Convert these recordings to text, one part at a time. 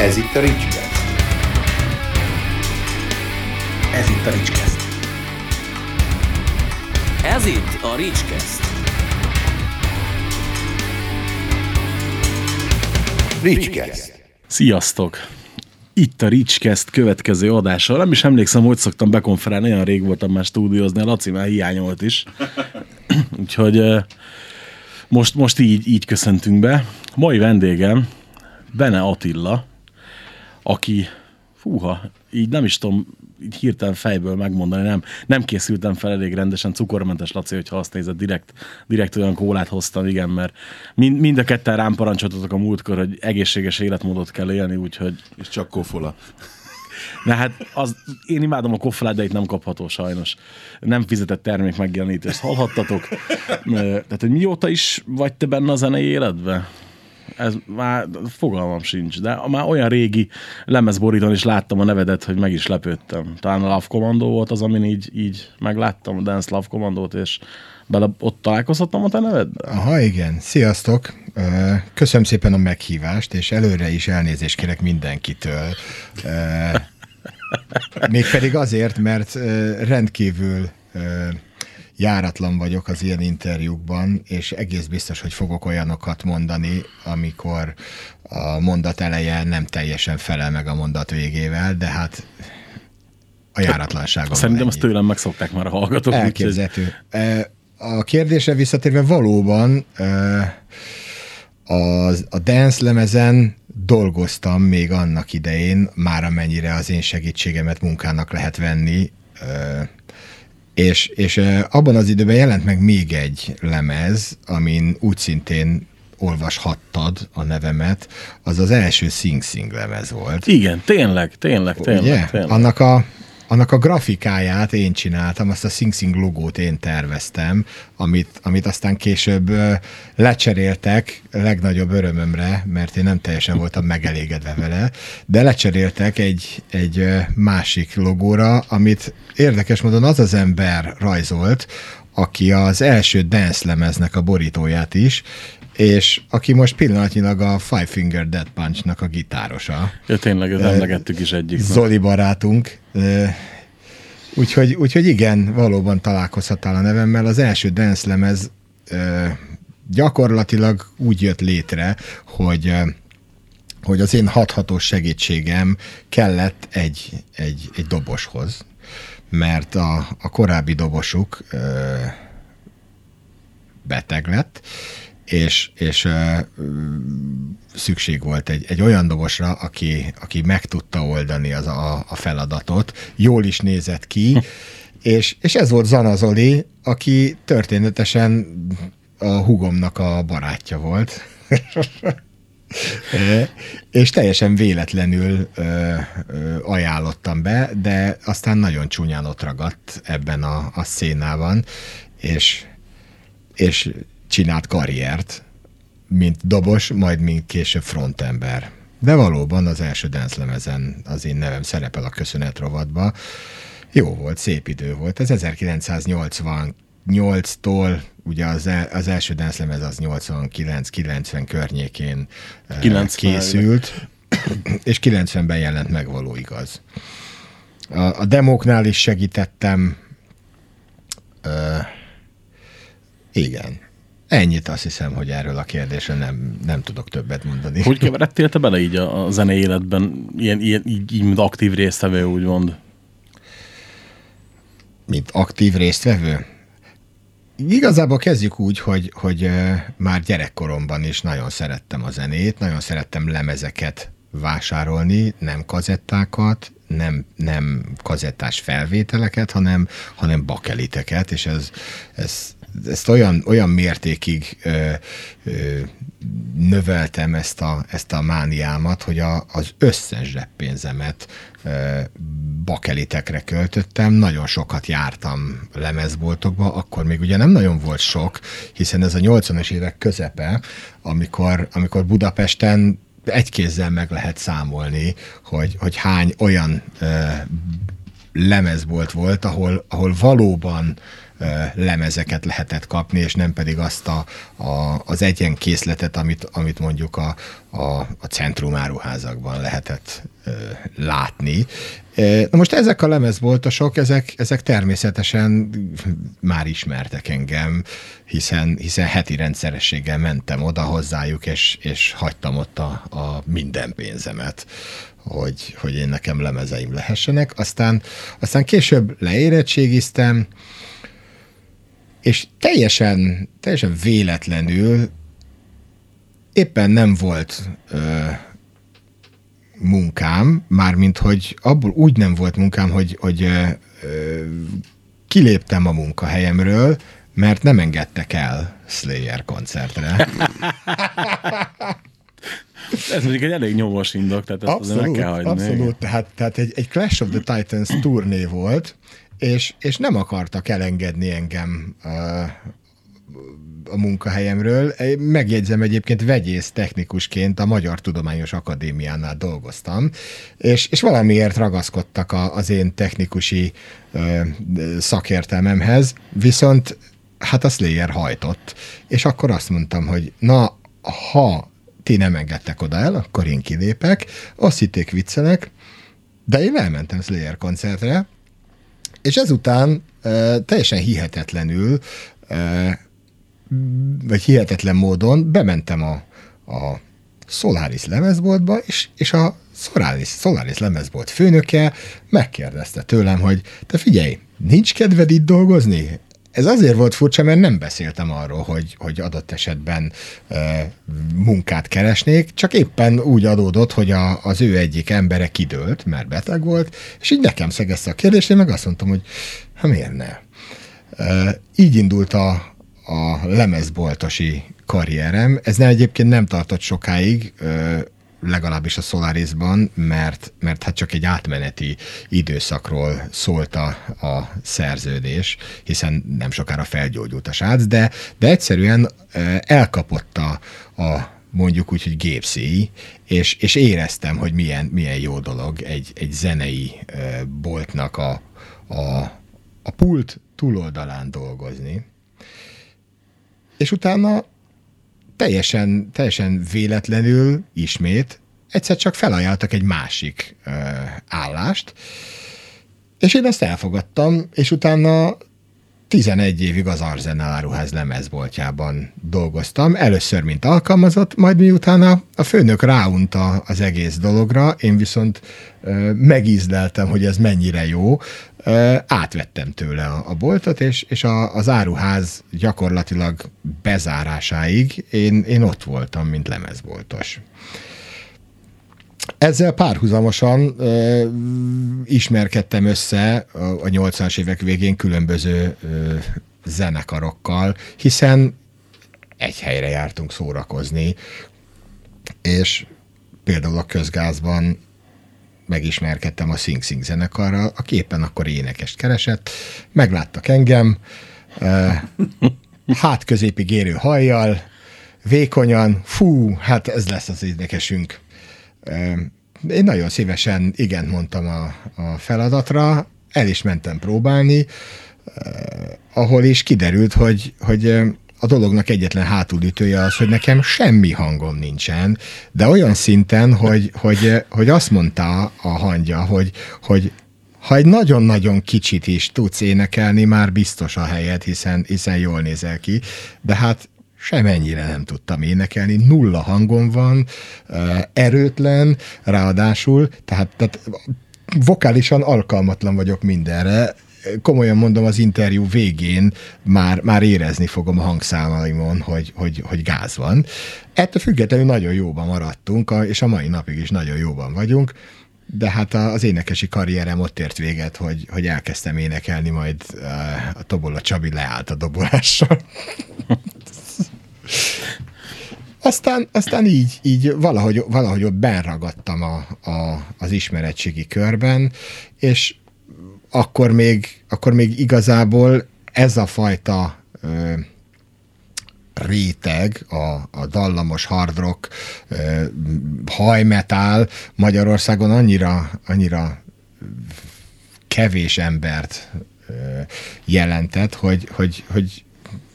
Ez itt a Ricskeszt. Ez itt a Ricskeszt. Ez itt a Ricskeszt. Ricskeszt. Sziasztok! Itt a Ricskeszt következő adása. Nem is emlékszem, hogy szoktam bekonferálni, olyan rég voltam már stúdiózni, a Laci már hiányolt is. Úgyhogy most, most így, így köszöntünk be. Mai vendégem Bene Attila, aki, fúha, így nem is tudom így hirtelen fejből megmondani, nem, nem készültem fel elég rendesen, cukormentes Laci, hogyha azt nézed, direkt, direkt olyan kólát hoztam, igen, mert mind, mind a ketten rám parancsoltatok a múltkor, hogy egészséges életmódot kell élni, úgyhogy És csak kofola. Na hát az, én imádom a koffolát, de itt nem kapható sajnos. Nem fizetett termék megjelenítést hallhattatok. Tehát, hogy mióta is vagy te benne a zenei életben? Ez már fogalmam sincs, de már olyan régi lemezborítón is láttam a nevedet, hogy meg is lepődtem. Talán a Love Commando volt az, amin így, így megláttam a Dance Love Commandót, és bele ott találkozhattam a te nevedben? Aha, igen. Sziasztok! Köszönöm szépen a meghívást, és előre is elnézést kérek mindenkitől. Mégpedig azért, mert rendkívül járatlan vagyok az ilyen interjúkban, és egész biztos, hogy fogok olyanokat mondani, amikor a mondat eleje nem teljesen felel meg a mondat végével, de hát a járatlanságom. Szerintem ennyi. azt tőlem megszokták már a hallgatók. Elképzelhető. A kérdésre visszatérve valóban az, a dance lemezen dolgoztam még annak idején, már amennyire az én segítségemet munkának lehet venni, és, és abban az időben jelent meg még egy lemez, amin úgy szintén olvashattad a nevemet, az az első Sing Sing lemez volt. Igen, tényleg, tényleg, tényleg. Ugye? tényleg. Annak a, annak a grafikáját én csináltam, azt a Sing Sing logót én terveztem, amit, amit aztán később lecseréltek legnagyobb örömömre, mert én nem teljesen voltam megelégedve vele, de lecseréltek egy, egy másik logóra, amit érdekes módon az az ember rajzolt, aki az első dance lemeznek a borítóját is, és aki most pillanatnyilag a Five Finger Dead Punch-nak a gitárosa. Ja, tényleg, ezt emlegettük is egyik. Zoli barátunk. Ö, Úgyhogy, úgyhogy igen, valóban találkozhattál a nevemmel. Az első dance lemez ö, gyakorlatilag úgy jött létre, hogy hogy az én hathatós segítségem kellett egy, egy, egy doboshoz, mert a, a korábbi dobosuk ö, beteg lett, és, és ö, ö, szükség volt egy, egy olyan dobosra, aki, aki meg tudta oldani az a, a feladatot, jól is nézett ki, és, és ez volt Zana Zoli, aki történetesen a hugomnak a barátja volt. Ö, és teljesen véletlenül ö, ö, ajánlottam be, de aztán nagyon csúnyán ott ragadt ebben a, a szénában, és, és csinált karriert, mint dobos, majd mint később frontember. De valóban az első dance az én nevem szerepel a köszönet rovatba. Jó volt, szép idő volt. Ez 1988-tól, ugye az, el, az első dance az 89-90 környékén ö, 90 készült, és 90-ben jelent meg való igaz. A, a demóknál is segítettem. Ö, igen. Ennyit azt hiszem, hogy erről a kérdésről nem, nem tudok többet mondani. Hogy keveredtél te bele így a, a zenei életben, ilyen, ilyen, így, így, mint aktív résztvevő, úgymond? mint aktív résztvevő? Igazából kezdjük úgy, hogy, hogy már gyerekkoromban is nagyon szerettem a zenét, nagyon szerettem lemezeket vásárolni, nem kazettákat, nem, nem kazettás felvételeket, hanem, hanem bakeliteket, és ez, ez, ezt olyan, olyan mértékig ö, ö, növeltem ezt a, ezt a mániámat, hogy a, az összes zseppénzemet ö, bakelitekre költöttem, nagyon sokat jártam lemezboltokba, akkor még ugye nem nagyon volt sok, hiszen ez a 80-as évek közepe, amikor, amikor Budapesten egy kézzel meg lehet számolni, hogy, hogy hány olyan ö, lemezbolt volt, ahol, ahol valóban lemezeket lehetett kapni, és nem pedig azt a, a, az egyenkészletet, amit, amit mondjuk a, a, a centrumáruházakban lehetett ö, látni. Na most ezek a lemezboltosok, ezek, ezek természetesen már ismertek engem, hiszen, hiszen heti rendszerességgel mentem oda hozzájuk, és, és hagytam ott a, a minden pénzemet hogy, hogy én nekem lemezeim lehessenek. Aztán, aztán később leérettségiztem, és teljesen, teljesen véletlenül éppen nem volt ö, munkám, mármint hogy abból úgy nem volt munkám, hogy, hogy ö, ö, kiléptem a munkahelyemről, mert nem engedtek el Slayer koncertre. Ez mondjuk egy elég nyomos indok, tehát ezt abszolút, meg kell hagyni. Abszolút, tehát, tehát egy, egy Clash of the Titans turné volt, és, és nem akartak elengedni engem uh, a munkahelyemről. Megjegyzem egyébként vegyész technikusként a Magyar Tudományos Akadémiánál dolgoztam, és, és valamiért ragaszkodtak a, az én technikusi ö, szakértelmemhez, viszont hát a Slayer hajtott, és akkor azt mondtam, hogy na, ha ti nem engedtek oda el, akkor én kilépek, azt hitték viccelek, de én elmentem Slayer koncertre, és ezután teljesen hihetetlenül, vagy hihetetlen módon bementem a, a Solaris lemezboltba, és, és a Solaris, Solaris lemezbolt főnöke megkérdezte tőlem, hogy te figyelj, nincs kedved itt dolgozni? Ez azért volt furcsa, mert nem beszéltem arról, hogy, hogy adott esetben e, munkát keresnék, csak éppen úgy adódott, hogy a, az ő egyik embere kidőlt, mert beteg volt, és így nekem szegezte a kérdést, én meg azt mondtam, hogy ha miért ne. E, így indult a, a lemezboltosi karrierem. Ez nem egyébként nem tartott sokáig, e, legalábbis a Solarisban, mert, mert hát csak egy átmeneti időszakról szólt a, a szerződés, hiszen nem sokára felgyógyult a srác, de, de egyszerűen elkapott a, a mondjuk úgy, hogy gépszíj, és, és éreztem, hogy milyen, milyen jó dolog egy, egy zenei boltnak a, a, a pult túloldalán dolgozni. És utána teljesen, teljesen véletlenül ismét egyszer csak felajánltak egy másik ö, állást, és én ezt elfogadtam, és utána 11 évig az Arzenál áruház lemezboltjában dolgoztam, először mint alkalmazott, majd miután a, főnök ráunta az egész dologra, én viszont megízleltem, hogy ez mennyire jó, átvettem tőle a boltot, és, és a, az áruház gyakorlatilag bezárásáig én, én ott voltam, mint lemezboltos. Ezzel párhuzamosan ö, ismerkedtem össze a, a 80-as évek végén különböző ö, zenekarokkal, hiszen egy helyre jártunk szórakozni, és például a közgázban megismerkedtem a Sing Sing zenekarral, aki éppen akkor énekest keresett, megláttak engem, hát középig érő hajjal, vékonyan, fú, hát ez lesz az énekesünk. Én nagyon szívesen igen mondtam a, a feladatra, el is mentem próbálni, ahol is kiderült, hogy, hogy a dolognak egyetlen hátulütője az, hogy nekem semmi hangom nincsen, de olyan szinten, hogy, hogy, hogy azt mondta a hangja, hogy, hogy ha egy nagyon-nagyon kicsit is tudsz énekelni, már biztos a helyed, hiszen, hiszen jól nézel ki, de hát semennyire nem tudtam énekelni, nulla hangom van, erőtlen, ráadásul, tehát, tehát vokálisan alkalmatlan vagyok mindenre, komolyan mondom, az interjú végén már, már érezni fogom a hangszámaimon, hogy, hogy, hogy gáz van. Ettől függetlenül nagyon jóban maradtunk, és a mai napig is nagyon jóban vagyunk, de hát az énekesi karrierem ott ért véget, hogy, hogy elkezdtem énekelni, majd a Tobola Csabi leállt a dobolással. Aztán, aztán így, így valahogy, valahogy benragadtam a, a, az ismeretségi körben, és akkor még, akkor még igazából ez a fajta ö, réteg, a, a dallamos hard rock, ö, hajmetál Magyarországon annyira, annyira kevés embert jelentett, hogy, hogy, hogy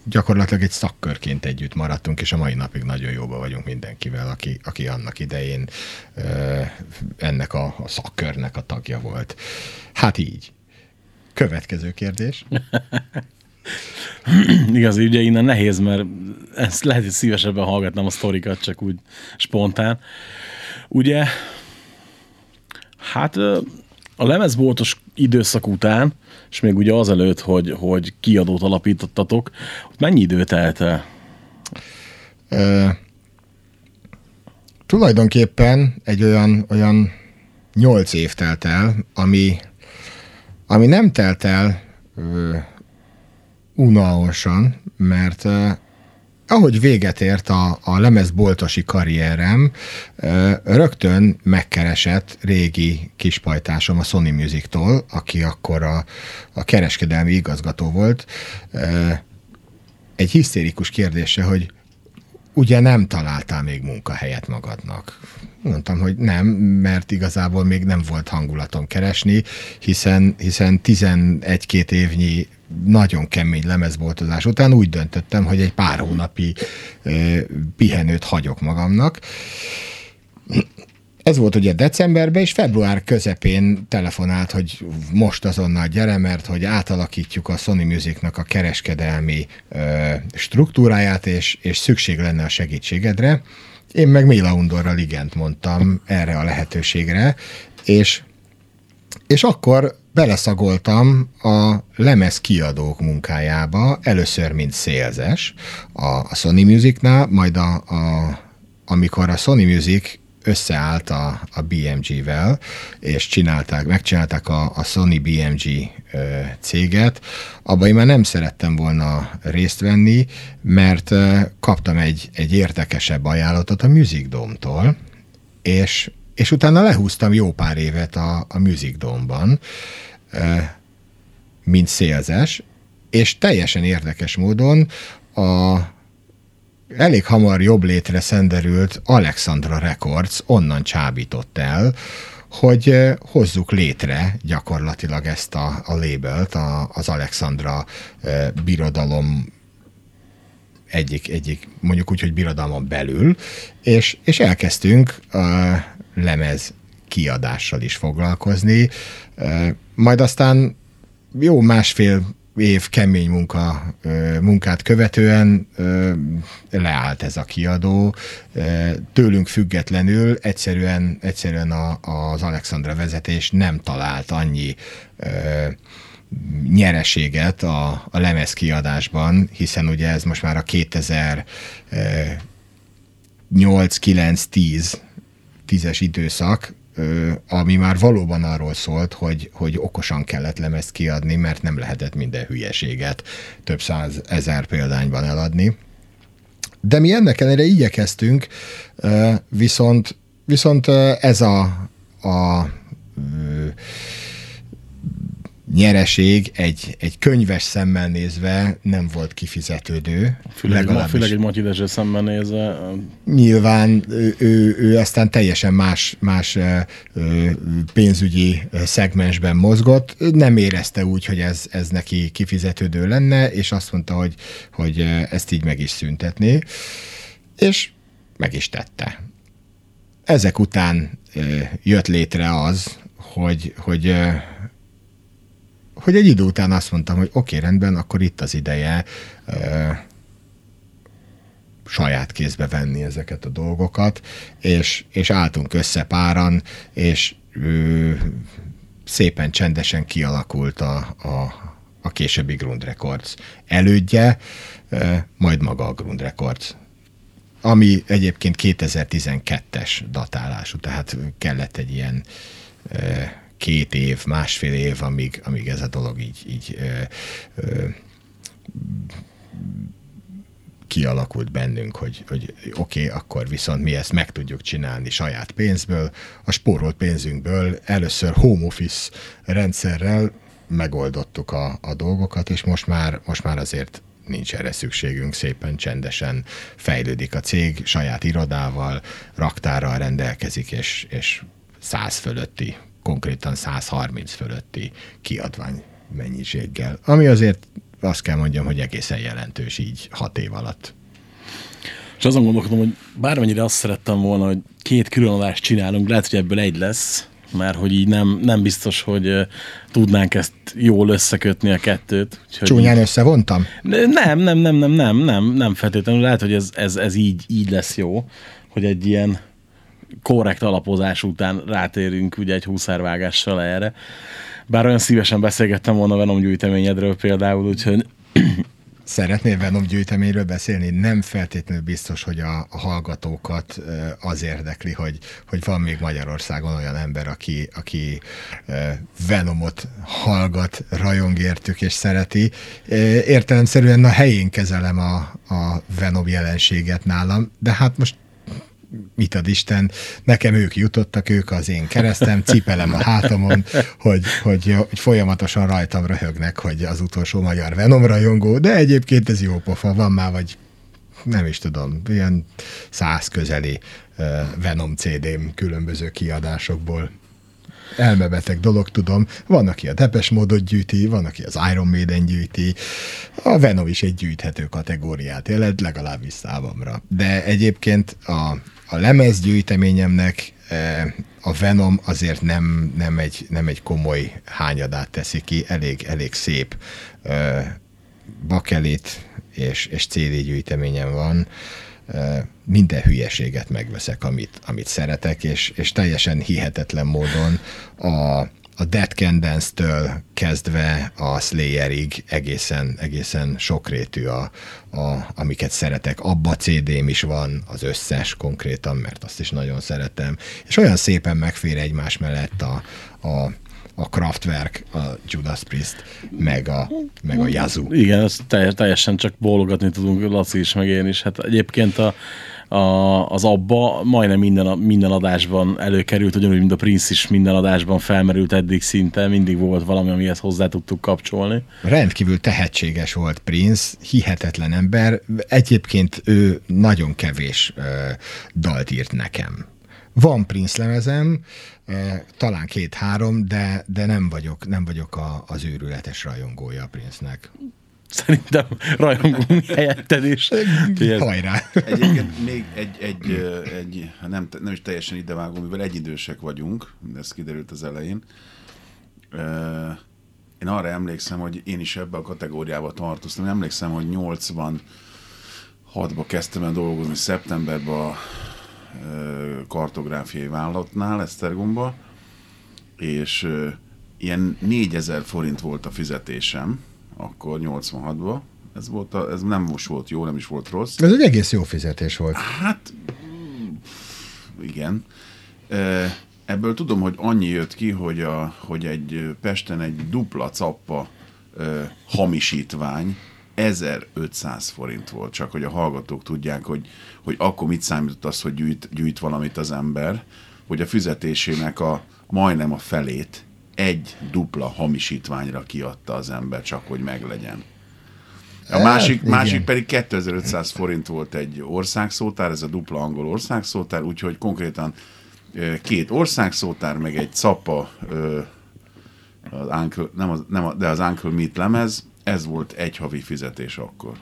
gyakorlatilag egy szakkörként együtt maradtunk, és a mai napig nagyon jóba vagyunk mindenkivel, aki, aki annak idején ennek a, a szakkörnek a tagja volt. Hát így. Következő kérdés. Igaz, ugye innen nehéz, mert ezt lehet, hogy szívesebben hallgatnám a sztorikat, csak úgy spontán. Ugye, hát a lemezboltos időszak után, és még ugye azelőtt, hogy, hogy kiadót alapítottatok, mennyi idő telt el? Ö, tulajdonképpen egy olyan, olyan nyolc év telt el, ami, ami nem telt el ö, unalmasan, mert ahogy véget ért a, a lemezboltosi karrierem, rögtön megkeresett régi kispajtásom a Sony Music-tól, aki akkor a, a kereskedelmi igazgató volt, egy hisztérikus kérdése, hogy ugye nem találtál még munkahelyet magadnak. Mondtam, hogy nem, mert igazából még nem volt hangulatom keresni, hiszen, hiszen 11-két évnyi nagyon kemény lemezboltozás után úgy döntöttem, hogy egy pár hónapi ö, pihenőt hagyok magamnak. Ez volt ugye decemberben, és február közepén telefonált, hogy most azonnal gyere, mert hogy átalakítjuk a Sony Musicnak a kereskedelmi ö, struktúráját, és, és szükség lenne a segítségedre. Én meg Mila Undorral igent mondtam erre a lehetőségre, és, és akkor beleszagoltam a lemez kiadók munkájába, először mint szélzes a, Sony Musicnál, majd a, a, amikor a Sony Music összeállt a, a BMG-vel, és csinálták, megcsinálták a, a Sony BMG ö, céget, abban én már nem szerettem volna részt venni, mert ö, kaptam egy, egy értekesebb ajánlatot a Music Dome-tól, és, és utána lehúztam jó pár évet a, a Music Dome-ban, mint szélzes, és teljesen érdekes módon a elég hamar jobb létre szenderült Alexandra Records onnan csábított el, hogy hozzuk létre gyakorlatilag ezt a, a labelt, a, az Alexandra e, birodalom egyik, egyik, mondjuk úgy, hogy birodalmon belül, és, és elkezdtünk a lemez kiadással is foglalkozni, majd aztán jó másfél év kemény munka, munkát követően leállt ez a kiadó. Tőlünk függetlenül egyszerűen, egyszerűen az Alexandra vezetés nem talált annyi nyereséget a, a lemez kiadásban, hiszen ugye ez most már a 2008, 9, 10 tízes időszak, ami már valóban arról szólt, hogy, hogy okosan kellett lemezt kiadni, mert nem lehetett minden hülyeséget több száz ezer példányban eladni. De mi ennek ellenére igyekeztünk, viszont, viszont ez a, a nyereség egy, egy könyves szemmel nézve nem volt kifizetődő. Főleg, legalábbis. főleg egy Matyi szemmel nézve. Nyilván ő, ő, ő aztán teljesen más, más pénzügyi szegmensben mozgott. Nem érezte úgy, hogy ez, ez neki kifizetődő lenne, és azt mondta, hogy, hogy ezt így meg is szüntetné. És meg is tette. Ezek után jött létre az, hogy, hogy hogy egy idő után azt mondtam, hogy oké, okay, rendben, akkor itt az ideje ö, saját kézbe venni ezeket a dolgokat, és, és álltunk össze páran, és ö, szépen csendesen kialakult a, a, a későbbi Grund Records elődje, ö, majd maga a Grund Records ami egyébként 2012-es datálású, tehát kellett egy ilyen két év, másfél év, amíg, amíg ez a dolog így, így ö, ö, kialakult bennünk, hogy, hogy oké, okay, akkor viszont mi ezt meg tudjuk csinálni saját pénzből, a spórolt pénzünkből először home office rendszerrel megoldottuk a, a dolgokat, és most már, most már azért nincs erre szükségünk, szépen csendesen fejlődik a cég, saját irodával, raktárral rendelkezik, és, és száz fölötti konkrétan 130 fölötti kiadvány mennyiséggel. Ami azért azt kell mondjam, hogy egészen jelentős így hat év alatt. És azon gondolkodom, hogy bármennyire azt szerettem volna, hogy két különadást csinálunk, lehet, hogy ebből egy lesz, mert hogy így nem, nem biztos, hogy uh, tudnánk ezt jól összekötni a kettőt. Úgyhogy Csúnyán összevontam? Nem, nem, nem, nem, nem, nem, nem feltétlenül. Lehet, hogy ez, ez, ez így, így lesz jó, hogy egy ilyen korrekt alapozás után rátérünk ugye egy húszárvágással erre. Bár olyan szívesen beszélgettem volna Venom gyűjteményedről például, úgyhogy Szeretnél Venom gyűjteményről beszélni? Nem feltétlenül biztos, hogy a, a hallgatókat az érdekli, hogy, hogy van még Magyarországon olyan ember, aki, aki Venomot hallgat, rajong értük és szereti. Értelemszerűen a helyén kezelem a, a Venom jelenséget nálam, de hát most mit ad Isten, nekem ők jutottak, ők az én keresztem, cipelem a hátamon, hogy, hogy, hogy folyamatosan rajtam röhögnek, hogy az utolsó magyar Venom rajongó, de egyébként ez jó pofa, van már, vagy nem is tudom, ilyen száz közeli uh, Venom CD-m különböző kiadásokból. Elmebeteg dolog, tudom. Van, aki a Depes módot gyűjti, van, aki az Iron Maiden gyűjti. A Venom is egy gyűjthető kategóriát jelent, legalábbis számomra. De egyébként a, a lemezgyűjteményemnek eh, a Venom azért nem, nem, egy, nem egy komoly hányadát teszi ki, elég, elég szép eh, bakelit és, és CD gyűjteményem van. Eh, minden hülyeséget megveszek, amit, amit szeretek, és, és teljesen hihetetlen módon a, a Dead Candence-től kezdve a Slayerig egészen, egészen sokrétű, a, a, amiket szeretek. Abba CD-m is van, az összes konkrétan, mert azt is nagyon szeretem. És olyan szépen megfér egymás mellett a, a, a Kraftwerk, a Judas Priest, meg a, meg a Yazoo. Igen, ezt teljesen csak bólogatni tudunk, Laci is, meg én is. Hát egyébként a, a, az abba majdnem minden, minden adásban előkerült, ugyanúgy, mint a Prince is minden adásban felmerült eddig szinte, mindig volt valami, amihez hozzá tudtuk kapcsolni. Rendkívül tehetséges volt Prince, hihetetlen ember, egyébként ő nagyon kevés uh, dalt írt nekem. Van Prince lemezem, talán két-három, de, de nem vagyok, nem vagyok a, az őrületes rajongója a Prince-nek. Szerintem rajongunk helyetted is. Hajrá! Egyébként még egy, egy, egy nem, nem is teljesen idevágó, mivel egyidősek vagyunk, ez kiderült az elején. Én arra emlékszem, hogy én is ebbe a kategóriába tartoztam. Én emlékszem, hogy 86-ba kezdtem el dolgozni szeptemberben a kartográfiai vállalatnál, Esztergomba, és ilyen 4000 forint volt a fizetésem, akkor 86-ban. Ez, volt a, ez nem most volt jó, nem is volt rossz. Ez egy egész jó fizetés volt. Hát, igen. Ebből tudom, hogy annyi jött ki, hogy, a, hogy egy Pesten egy dupla cappa hamisítvány 1500 forint volt, csak hogy a hallgatók tudják, hogy, hogy akkor mit számított az, hogy gyűjt, gyűjt valamit az ember, hogy a fizetésének a majdnem a felét egy dupla hamisítványra kiadta az ember, csak hogy meglegyen. A másik, igen. másik pedig 2500 forint volt egy országszótár, ez a dupla angol országszótár, úgyhogy konkrétan két országszótár, meg egy capa, az Uncle, nem az, nem a, de az Uncle Meat lemez, ez volt egy havi fizetés akkor.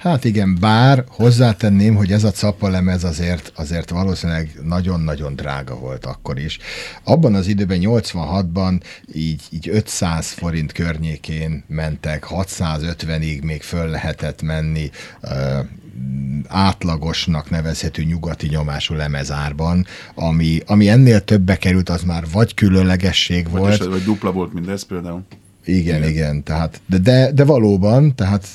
Hát igen, bár hozzátenném, hogy ez a capalemez azért, azért valószínűleg nagyon-nagyon drága volt akkor is. Abban az időben, 86-ban így, így 500 forint környékén mentek, 650-ig még föl lehetett menni átlagosnak nevezhető nyugati nyomású lemezárban, ami, ami ennél többe került, az már vagy különlegesség vagy volt. Vagy, vagy dupla volt mindez például. Igen, igen, igen, tehát, de, de, de valóban, tehát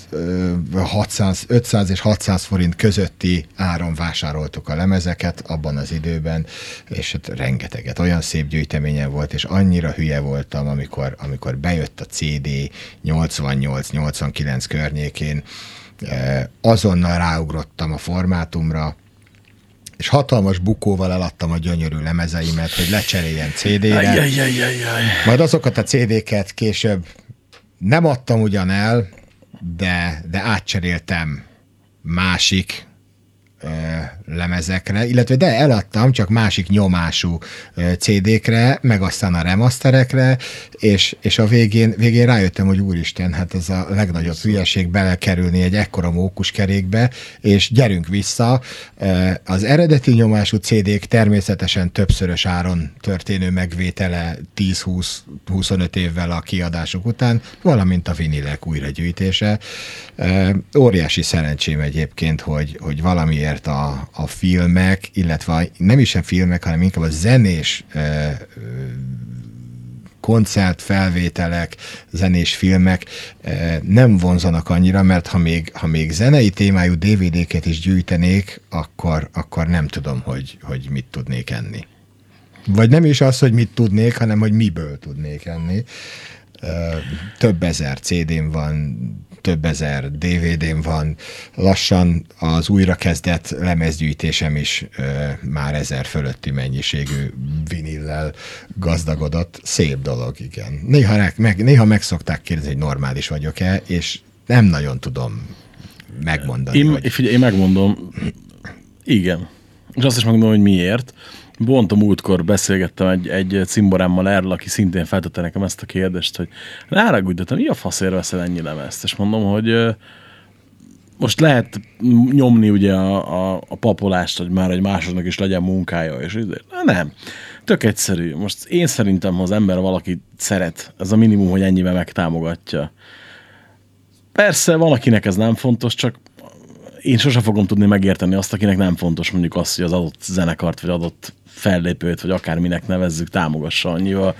600, 500 és 600 forint közötti áron vásároltuk a lemezeket abban az időben, és hát rengeteget, olyan szép gyűjteményen volt, és annyira hülye voltam, amikor, amikor bejött a CD 88-89 környékén, azonnal ráugrottam a formátumra, és hatalmas bukóval eladtam a gyönyörű lemezeimet, hogy lecseréljen CD-re. Majd azokat a CD-ket később nem adtam ugyan el, de, de átcseréltem másik lemezekre, illetve de eladtam, csak másik nyomású CD-kre, meg aztán a remasterekre, és, és a végén, végén rájöttem, hogy úristen, hát ez a legnagyobb hülyeség belekerülni egy ekkora mókuskerékbe, és gyerünk vissza. Az eredeti nyomású CD-k természetesen többszörös áron történő megvétele 10-20-25 évvel a kiadásuk után, valamint a vinilek újragyűjtése. Óriási szerencsém egyébként, hogy, hogy valamiért a, a filmek, illetve a, nem is a filmek, hanem inkább a zenés ö, ö, koncertfelvételek, zenés filmek nem vonzanak annyira, mert ha még, ha még zenei témájú DVD-ket is gyűjtenék, akkor, akkor nem tudom, hogy, hogy mit tudnék enni. Vagy nem is az, hogy mit tudnék, hanem hogy miből tudnék enni. Több ezer CD-n van, több ezer DVD-n van, lassan az újrakezdett lemezgyűjtésem is ö, már ezer fölötti mennyiségű vinillel gazdagodott. Szép dolog, igen. Néha, meg- meg, néha meg szokták kérdezni, hogy normális vagyok-e, és nem nagyon tudom megmondani, Én, hogy figyelj, én megmondom, igen. És azt is megmondom, hogy miért. Pont a múltkor beszélgettem egy, egy cimborámmal erről, aki szintén feltette nekem ezt a kérdést, hogy te mi a faszért veszel ennyi lemezt? És mondom, hogy most lehet nyomni ugye a, a, a papolást, hogy már egy másodnak is legyen munkája, és így, Na, nem. Tök egyszerű. Most én szerintem, ha az ember valaki szeret, ez a minimum, hogy ennyivel megtámogatja. Persze, van, akinek ez nem fontos, csak én sose fogom tudni megérteni azt, akinek nem fontos mondjuk az, hogy az adott zenekart, vagy adott fellépőt, vagy akárminek nevezzük, támogassa annyival,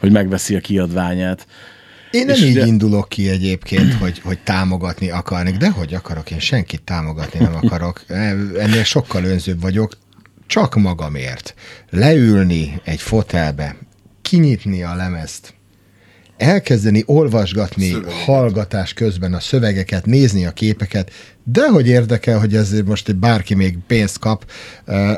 hogy megveszi a kiadványát. Én nem így de- indulok ki egyébként, hogy, hogy támogatni akarnék, de hogy akarok, én senkit támogatni nem akarok. Ennél sokkal önzőbb vagyok, csak magamért. Leülni egy fotelbe, kinyitni a lemezt, elkezdeni olvasgatni Szövegeket. hallgatás közben a szövegeket, nézni a képeket, de hogy érdekel, hogy ezért most bárki még pénzt kap,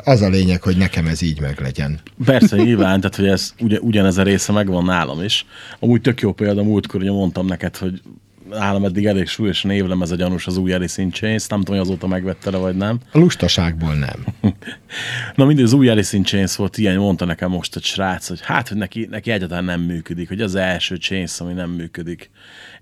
az a lényeg, hogy nekem ez így meglegyen. Persze, nyilván, tehát hogy ez ugyan, ugyanez a része megvan nálam is. Amúgy tök jó példa, múltkor ugye mondtam neked, hogy nálam eddig elég súlyosan évlem ez a gyanús az új Alice in Chains, nem tudom, hogy azóta megvette vagy nem. A lustaságból nem. Na mindig az új Alice in Chains volt ilyen, mondta nekem most egy srác, hogy hát, hogy neki, neki egyáltalán nem működik, hogy az első Chains, ami nem működik.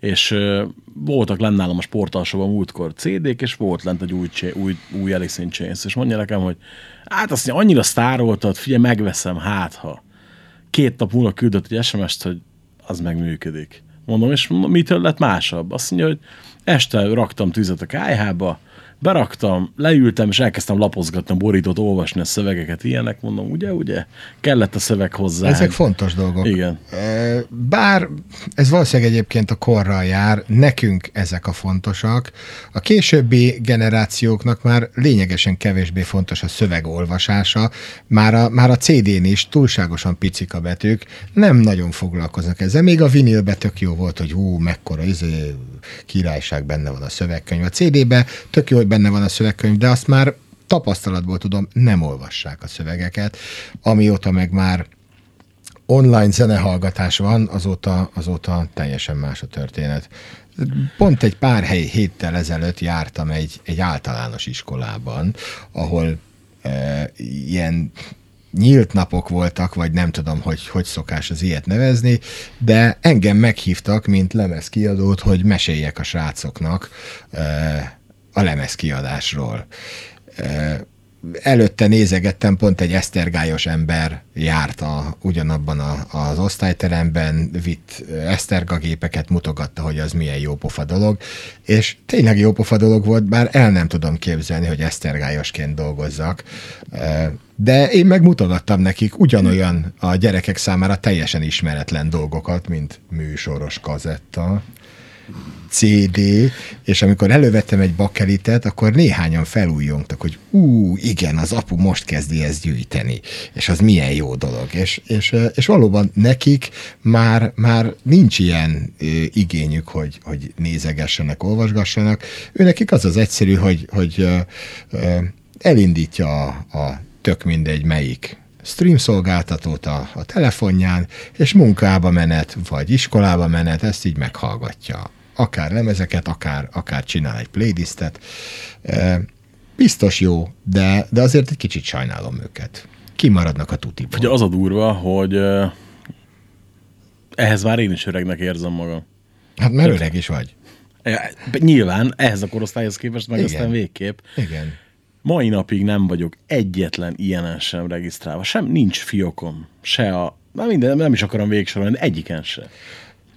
És uh, voltak lent nálam a sportalsóban múltkor CD-k, és volt lent egy új, új, új Alice in Chains, és mondja nekem, hogy hát azt mondja, annyira sztároltad, figyelj, megveszem, hát ha. Két nap múlva küldött egy SMS-t, hogy az meg működik. Mondom, és mitől lett másabb? Azt mondja, hogy este raktam tüzet a kájhába, beraktam, leültem, és elkezdtem lapozgatni a borítót, olvasni a szövegeket, ilyenek, mondom, ugye, ugye, kellett a szöveg hozzá. Ezek fontos dolgok. Igen. Ö, Bár ez valószínűleg egyébként a korral jár, nekünk ezek a fontosak. A későbbi generációknak már lényegesen kevésbé fontos a szöveg olvasása, már a, már a CD-n is túlságosan picik a betűk, nem nagyon foglalkoznak ezzel. Még a vinilbe tök jó volt, hogy hú, mekkora izé, királyság benne van a szövegkönyv. A CD-be tök jó, hogy benne van a szövegkönyv, de azt már tapasztalatból tudom, nem olvassák a szövegeket, amióta meg már online zenehallgatás van, azóta, azóta teljesen más a történet. Pont egy pár hely, héttel ezelőtt jártam egy, egy általános iskolában, ahol e, ilyen nyílt napok voltak, vagy nem tudom, hogy hogy szokás az ilyet nevezni, de engem meghívtak, mint lemezkiadót, hogy meséljek a srácoknak e, a lemezkiadásról. Előtte nézegettem, pont egy esztergályos ember járt a, ugyanabban a, az osztályteremben, vitt eszterga gépeket, mutogatta, hogy az milyen jópofa dolog, és tényleg jópofa dolog volt, bár el nem tudom képzelni, hogy esztergályosként dolgozzak, de én meg mutogattam nekik ugyanolyan a gyerekek számára teljesen ismeretlen dolgokat, mint műsoros kazetta, CD, és amikor elővettem egy bakelitet, akkor néhányan felújjongtak, hogy ú, igen, az apu most kezdi ezt gyűjteni, és az milyen jó dolog. És, és, és valóban nekik már, már nincs ilyen igényük, hogy, hogy nézegessenek, olvasgassanak. Ő nekik az az egyszerű, hogy, hogy elindítja a, a tök mindegy melyik stream szolgáltatót a, a telefonján, és munkába menet, vagy iskolába menet, ezt így meghallgatja. Akár lemezeket, akár, akár csinál egy playlistet. E, biztos jó, de, de azért egy kicsit sajnálom őket. Kimaradnak a tutiból. Ugye az a durva, hogy ö, ehhez már én is öregnek érzem magam. Hát mert öreg is vagy. E, Nyilván, ehhez a korosztályhoz képest meg Igen. aztán végképp. Igen. Mai napig nem vagyok egyetlen ilyenen sem regisztrálva. Sem nincs fiókom, se a... Na minden, nem is akarom végsorolni, egyiken se.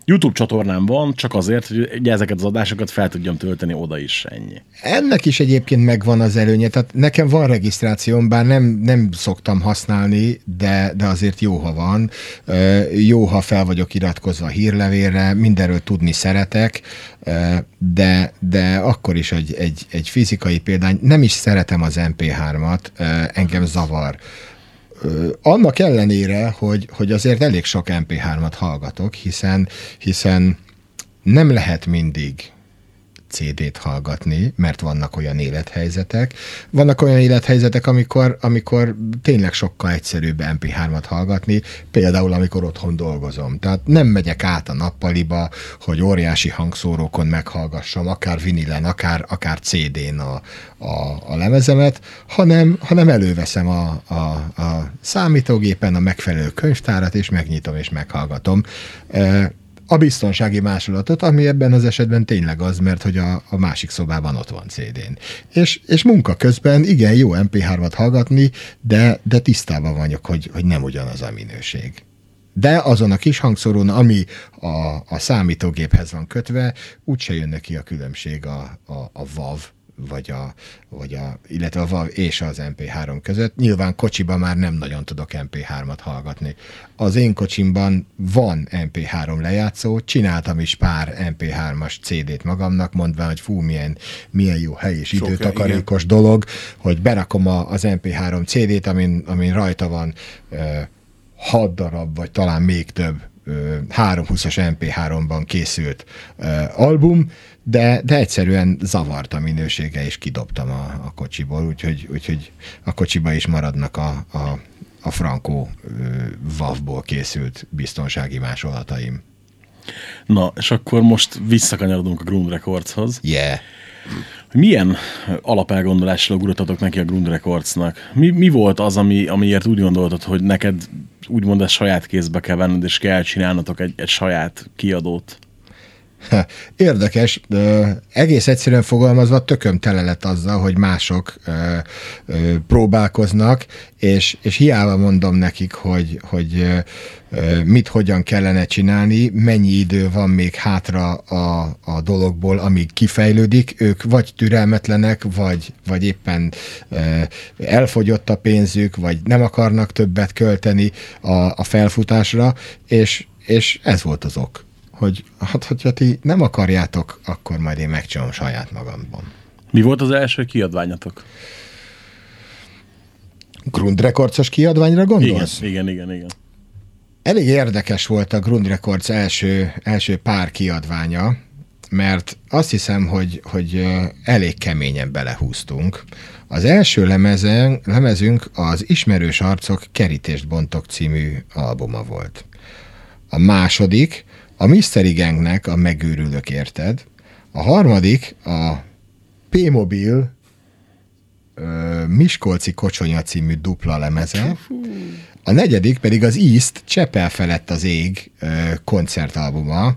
YouTube csatornám van, csak azért, hogy ezeket az adásokat fel tudjam tölteni oda is, ennyi. Ennek is egyébként megvan az előnye, tehát nekem van regisztrációm, bár nem, nem szoktam használni, de, de azért jó, ha van. Jó, ha fel vagyok iratkozva a hírlevélre, mindenről tudni szeretek, de, de akkor is egy, egy, egy fizikai példány. Nem is szeretem az MP3-at, ö, engem zavar. Annak ellenére, hogy, hogy azért elég sok MP3-at hallgatok, hiszen, hiszen nem lehet mindig CD-t hallgatni, mert vannak olyan élethelyzetek. Vannak olyan élethelyzetek, amikor, amikor tényleg sokkal egyszerűbb MP3-at hallgatni, például amikor otthon dolgozom. Tehát nem megyek át a nappaliba, hogy óriási hangszórókon meghallgassam, akár vinilen, akár, akár CD-n a, a, a lemezemet, hanem, hanem előveszem a, a, a számítógépen a megfelelő könyvtárat, és megnyitom és meghallgatom. A biztonsági másolatot, ami ebben az esetben tényleg az, mert hogy a, a másik szobában ott van CD-n. És, és munka közben igen, jó MP3-at hallgatni, de, de tisztában vagyok, hogy, hogy nem ugyanaz a minőség. De azon a kis hangszórón, ami a, a számítógéphez van kötve, úgyse jön neki a különbség a, a, a WAV vagy a, vagy a, illetve a WAV és az MP3 között. Nyilván kocsiban már nem nagyon tudok MP3-at hallgatni. Az én kocsimban van MP3 lejátszó, csináltam is pár MP3-as CD-t magamnak, mondva, hogy fú, milyen, milyen jó hely és Sok, időtakarékos dolog, hogy berakom a, az MP3 CD-t, amin, amin rajta van ö, hat darab, vagy talán még több 320-as MP3-ban készült album, de, de egyszerűen zavart a minősége, és kidobtam a, a kocsiból, úgyhogy, úgyhogy a kocsiba is maradnak a, a, a Franco ö, WAV-ból készült biztonsági másolataim. Na, és akkor most visszakanyarodunk a Grund Recordshoz. Yeah. Milyen alapelgondolással ugrottatok neki a Grund Recordsnak? Mi, mi volt az, ami, amiért úgy gondoltad, hogy neked úgymond ezt saját kézbe kell venned, és kell csinálnatok egy, egy saját kiadót? Érdekes, egész egyszerűen fogalmazva tököm tele lett azzal, hogy mások próbálkoznak, és, és hiába mondom nekik, hogy, hogy mit, hogyan kellene csinálni, mennyi idő van még hátra a, a dologból, amíg kifejlődik, ők vagy türelmetlenek, vagy, vagy éppen elfogyott a pénzük, vagy nem akarnak többet költeni a, a felfutásra, és, és ez volt az ok hogy hát, hogyha ti nem akarjátok, akkor majd én megcsinálom saját magamban. Mi volt az első kiadványatok? Grund Recordsos kiadványra Igen, gondolsz? igen, igen, igen. Elég érdekes volt a Grund Records első, első pár kiadványa, mert azt hiszem, hogy, hogy elég keményen belehúztunk. Az első lemezen, lemezünk az Ismerős Arcok Kerítést Bontok című albuma volt. A második a Mystery Gangnek a Megőrülök érted. A harmadik a P-Mobil Miskolci Kocsonya című dupla lemeze. A negyedik pedig az East Csepel felett az ég koncertalbuma.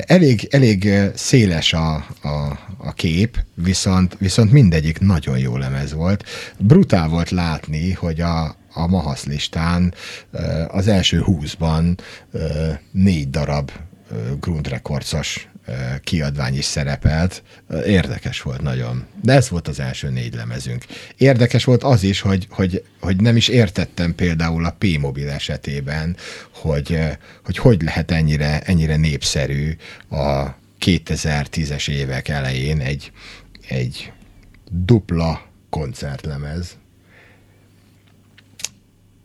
Elég, elég széles a, a, a kép, viszont, viszont mindegyik nagyon jó lemez volt. Brutál volt látni, hogy a, a Mahasz listán ö, az első húszban ö, négy darab ö, Grund Recordsos ö, kiadvány is szerepelt. Érdekes volt nagyon. De ez volt az első négy lemezünk. Érdekes volt az is, hogy, hogy, hogy nem is értettem például a P-mobil esetében, hogy, hogy hogy lehet ennyire, ennyire népszerű a 2010-es évek elején egy, egy dupla koncertlemez,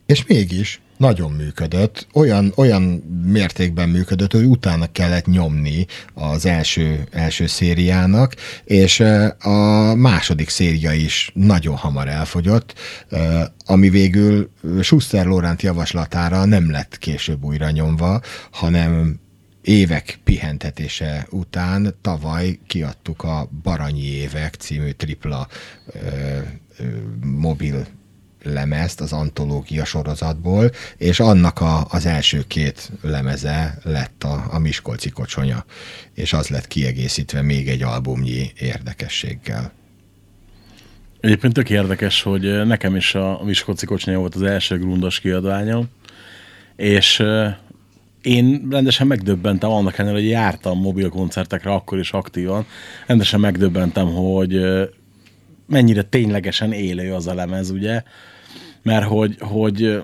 és mégis nagyon működött, olyan, olyan mértékben működött, hogy utána kellett nyomni az első, első szériának, és ö, a második széria is nagyon hamar elfogyott, ö, ami végül Schuster Lorent javaslatára nem lett később újra nyomva, hanem évek pihentetése után tavaly kiadtuk a Baranyi évek című tripla ö, ö, mobil lemezt az antológia sorozatból, és annak a, az első két lemeze lett a, a Miskolci kocsonya, és az lett kiegészítve még egy albumnyi érdekességgel. Egyébként tök érdekes, hogy nekem is a Miskolci kocsonya volt az első grundos kiadványom, és én rendesen megdöbbentem annak ellenére, hogy jártam mobil koncertekre akkor is aktívan, rendesen megdöbbentem, hogy mennyire ténylegesen élő az a lemez, ugye, mert hogy, hogy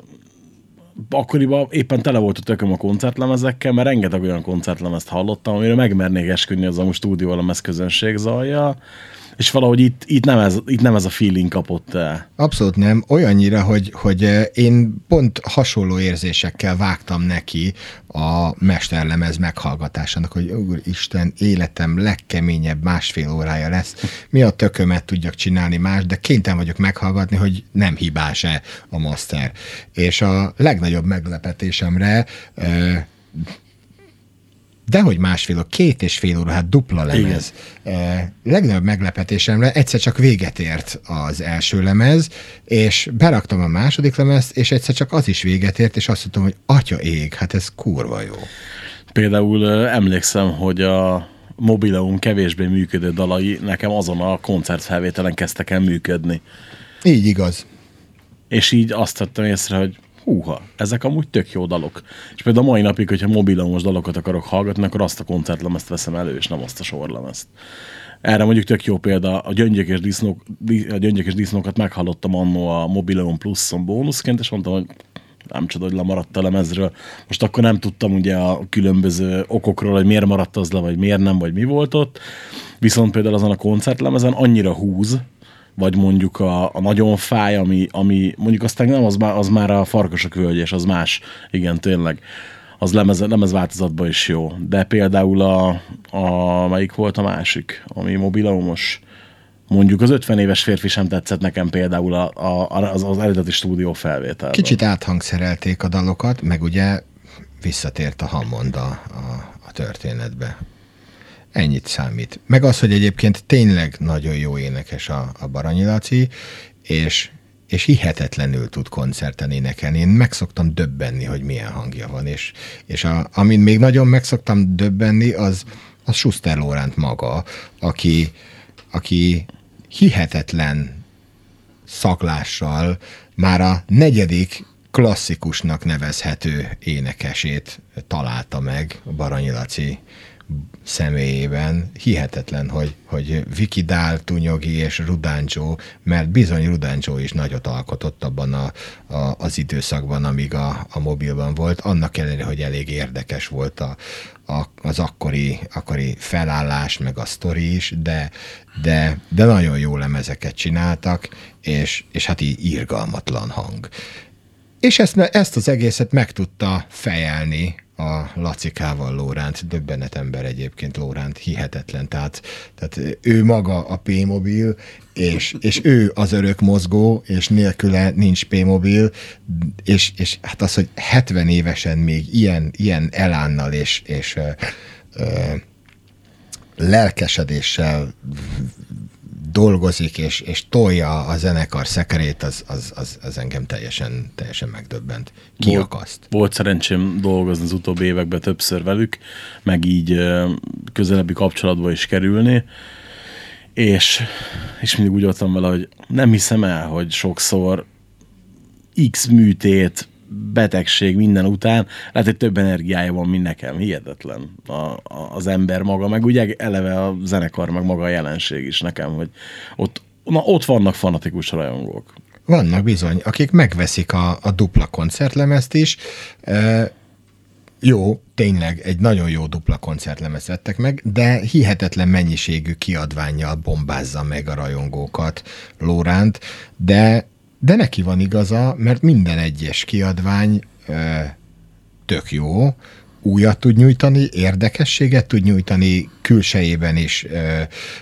akkoriban éppen tele volt a tököm a koncertlemezekkel, mert rengeteg olyan koncertlemezt hallottam, amire megmernék esküdni az a stúdiólemez közönség zajja, és valahogy itt, itt, nem ez, itt nem ez a feeling kapott el. Abszolút nem. Olyannyira, hogy, hogy én pont hasonló érzésekkel vágtam neki a mesterlemez meghallgatásának, hogy Isten, életem legkeményebb másfél órája lesz. Mi a tökömet tudjak csinálni más, de kénytelen vagyok meghallgatni, hogy nem hibás-e a master. És a legnagyobb meglepetésemre Dehogy másfél, két és fél óra, hát dupla lemez. E, legnagyobb meglepetésemre egyszer csak véget ért az első lemez, és beraktam a második lemezt, és egyszer csak az is véget ért, és azt mondtam, hogy atya ég, hát ez kurva jó. Például emlékszem, hogy a mobileum kevésbé működő dalai nekem azon a koncertfelvételen kezdtek el működni. Így igaz. És így azt tettem észre, hogy húha, ezek amúgy tök jó dalok. És például a mai napig, hogyha mobilomos dalokat akarok hallgatni, akkor azt a koncertlemezt veszem elő, és nem azt a sorlemezt. Erre mondjuk tök jó példa, a gyöngyök és, disznók, a gyöngyök és disznókat meghallottam annó a Mobileum Plus-on bónuszként, és mondtam, hogy nem csoda, hogy lemaradt a lemezről. Most akkor nem tudtam ugye a különböző okokról, hogy miért maradt az le, vagy miért nem, vagy mi volt ott. Viszont például azon a koncertlemezen annyira húz, vagy mondjuk a, a nagyon fáj, ami, ami mondjuk aztán nem, az már, az már a farkasok völgyes, az más, igen, tényleg. Az lemez, lemez változatban is jó. De például a, a melyik volt a másik, ami mobilomos, mondjuk az 50 éves férfi sem tetszett nekem például a, a, az, az eredeti stúdió felvétel. Kicsit áthangszerelték a dalokat, meg ugye visszatért a Hammond a, a, a történetbe. Ennyit számít. Meg az, hogy egyébként tényleg nagyon jó énekes a, a Baranyi Laci, és, és hihetetlenül tud koncerten énekelni. Én meg szoktam döbbenni, hogy milyen hangja van, és, és a, amin még nagyon meg szoktam döbbenni, az, az Schuster Lóránt maga, aki, aki hihetetlen szaklással már a negyedik klasszikusnak nevezhető énekesét találta meg Baranyi Laci személyében hihetetlen, hogy, hogy Viki Dál, Tunyogi és Rudáncsó, mert bizony Rudáncsó is nagyot alkotott abban a, a, az időszakban, amíg a, a mobilban volt, annak ellenére, hogy elég érdekes volt a, a, az akkori, akkori felállás, meg a sztori is, de, de, de nagyon jó lemezeket csináltak, és, és hát így írgalmatlan hang. És ezt, ezt az egészet meg tudta fejelni a Lacikával Lóránt, döbbenet ember egyébként Lóránt, hihetetlen. Tehát, tehát ő maga a P-mobil, és, és ő az örök mozgó, és nélküle nincs P-mobil, és, és hát az, hogy 70 évesen még ilyen, ilyen elánnal és, és ö, ö, lelkesedéssel dolgozik, és, és tolja a zenekar szekerét, az, az, az, az engem teljesen, teljesen megdöbbent. Kiakaszt. Volt, volt szerencsém dolgozni az utóbbi években többször velük, meg így közelebbi kapcsolatba is kerülni, és, és mindig úgy voltam vele, hogy nem hiszem el, hogy sokszor X műtét, betegség minden után, lehet, hogy több energiája van, mint nekem. Hihetetlen a, a, az ember maga, meg ugye eleve a zenekar, meg maga a jelenség is nekem, hogy ott, na, ott vannak fanatikus rajongók. Vannak bizony, akik megveszik a, a dupla koncertlemezt is. E, jó, tényleg egy nagyon jó dupla koncertlemezt vettek meg, de hihetetlen mennyiségű kiadványjal bombázza meg a rajongókat Lóránt, de de neki van igaza, mert minden egyes kiadvány ö, tök jó, újat tud nyújtani, érdekességet tud nyújtani, külsejében is ö,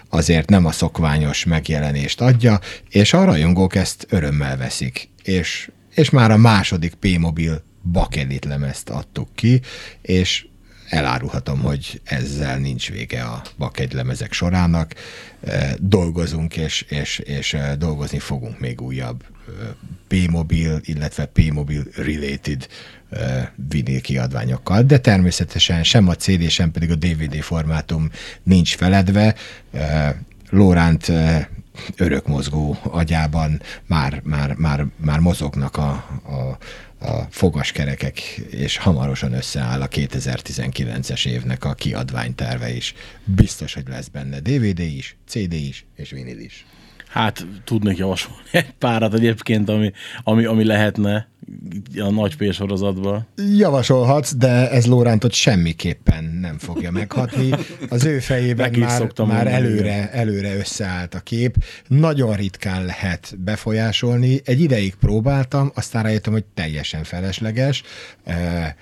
azért nem a szokványos megjelenést adja, és a rajongók ezt örömmel veszik. És, és már a második P-mobil bakelit lemezt adtuk ki, és elárulhatom, hogy ezzel nincs vége a bakegylemezek sorának. Dolgozunk, és, és, és dolgozni fogunk még újabb P-mobil, illetve P-mobil related vinil kiadványokkal, de természetesen sem a CD, sem pedig a DVD formátum nincs feledve. Lóránt örökmozgó agyában már, már, már, már mozognak a, a, a fogaskerekek, és hamarosan összeáll a 2019-es évnek a kiadványterve is. Biztos, hogy lesz benne DVD is, CD is, és vinil is. Hát tudnék javasolni egy párat egyébként, ami, ami, ami lehetne a nagy P sorozatban. Javasolhatsz, de ez Lórántot semmiképpen nem fogja meghatni. Az ő fejében már, már előre, előre összeállt a kép. Nagyon ritkán lehet befolyásolni. Egy ideig próbáltam, aztán rájöttem, hogy teljesen felesleges. Eh,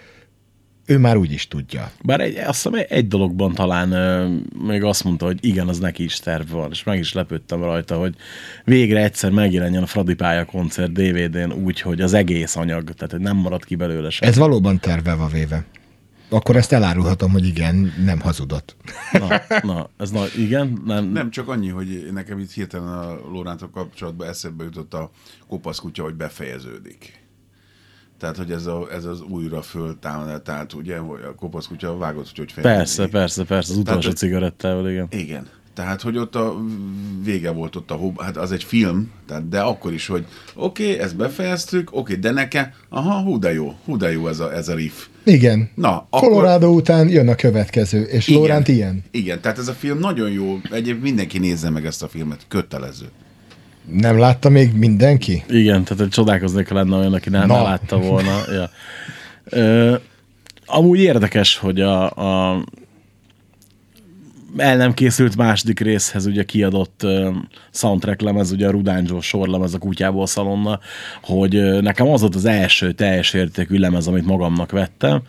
Ő már úgy is tudja. Bár egy, azt hiszem egy dologban talán ö, még azt mondta, hogy igen, az neki is terv van, és meg is lepődtem rajta, hogy végre egyszer megjelenjen a Fradi pálya koncert DVD-n úgy, hogy az egész anyag, tehát hogy nem marad ki belőle sem. Ez valóban terve van véve. Akkor ezt elárulhatom, hogy igen, nem hazudott. Na, na, ez na, igen, nem, Nem, csak annyi, hogy nekem itt hirtelen a Lórántok kapcsolatban eszembe jutott a kopasz kutya, hogy befejeződik. Tehát, hogy ez, a, ez az újra föltámad, tehát ugye, a kopasz kutya vágott, hogy hogy fejeződik. persze, persze, persze, az utolsó Tehát- cigarettával, igen. Igen. Tehát, hogy ott a vége volt ott a hob, hát az egy film, tehát, de akkor is, hogy oké, okay, ezt befejeztük, oké, okay, de nekem, aha, hú de jó, hú de jó ez a, ez a riff. Igen. Na, akkor- Colorado után jön a következő, és Igen. Ilyen. Igen, tehát ez a film nagyon jó, egyébként mindenki nézze meg ezt a filmet, kötelező. Nem látta még mindenki? Igen, tehát csodálkoznék, ha lenne olyan, aki nem, nem látta volna. Ja. Ö, amúgy érdekes, hogy a, a el nem készült második részhez ugye kiadott uh, soundtrack lemez, ugye a Rudán Joe sorlemez a kutyából szalonna, hogy uh, nekem az volt az első teljes értékű lemez, amit magamnak vettem,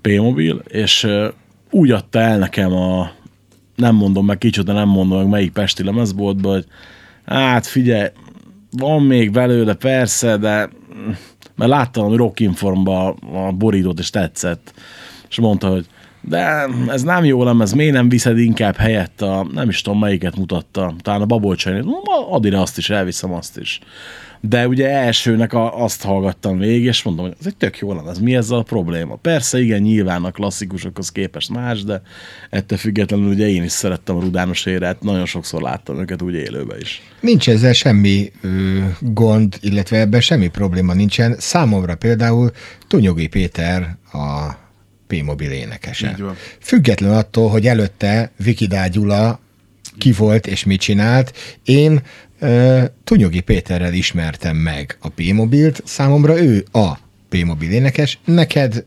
P-mobil, és uh, úgy adta el nekem a nem mondom meg kicsoda, nem mondom meg melyik pesti lemezboltba, hogy hát figyelj, van még belőle persze, de mert láttam a Rock Informba a borítót, és tetszett. És mondta, hogy de ez nem jó lemez, miért nem viszed inkább helyett a, nem is tudom melyiket mutatta, talán a Babolcsai, add ide azt is, elviszem azt is. De ugye elsőnek a, azt hallgattam végig, és mondom, hogy ez egy tök jó lemez, mi ezzel a probléma? Persze, igen, nyilván a klasszikusokhoz képest más, de ettől függetlenül ugye én is szerettem a Rudános érát, nagyon sokszor láttam őket úgy élőben is. Nincs ezzel semmi ö, gond, illetve ebben semmi probléma nincsen. Számomra például Tunyogi Péter a P-mobil énekese. Független attól, hogy előtte Vikidá Gyula ki volt és mit csinált, én ö, Tunyogi Péterrel ismertem meg a P-mobilt, számomra ő a P-mobil énekes, neked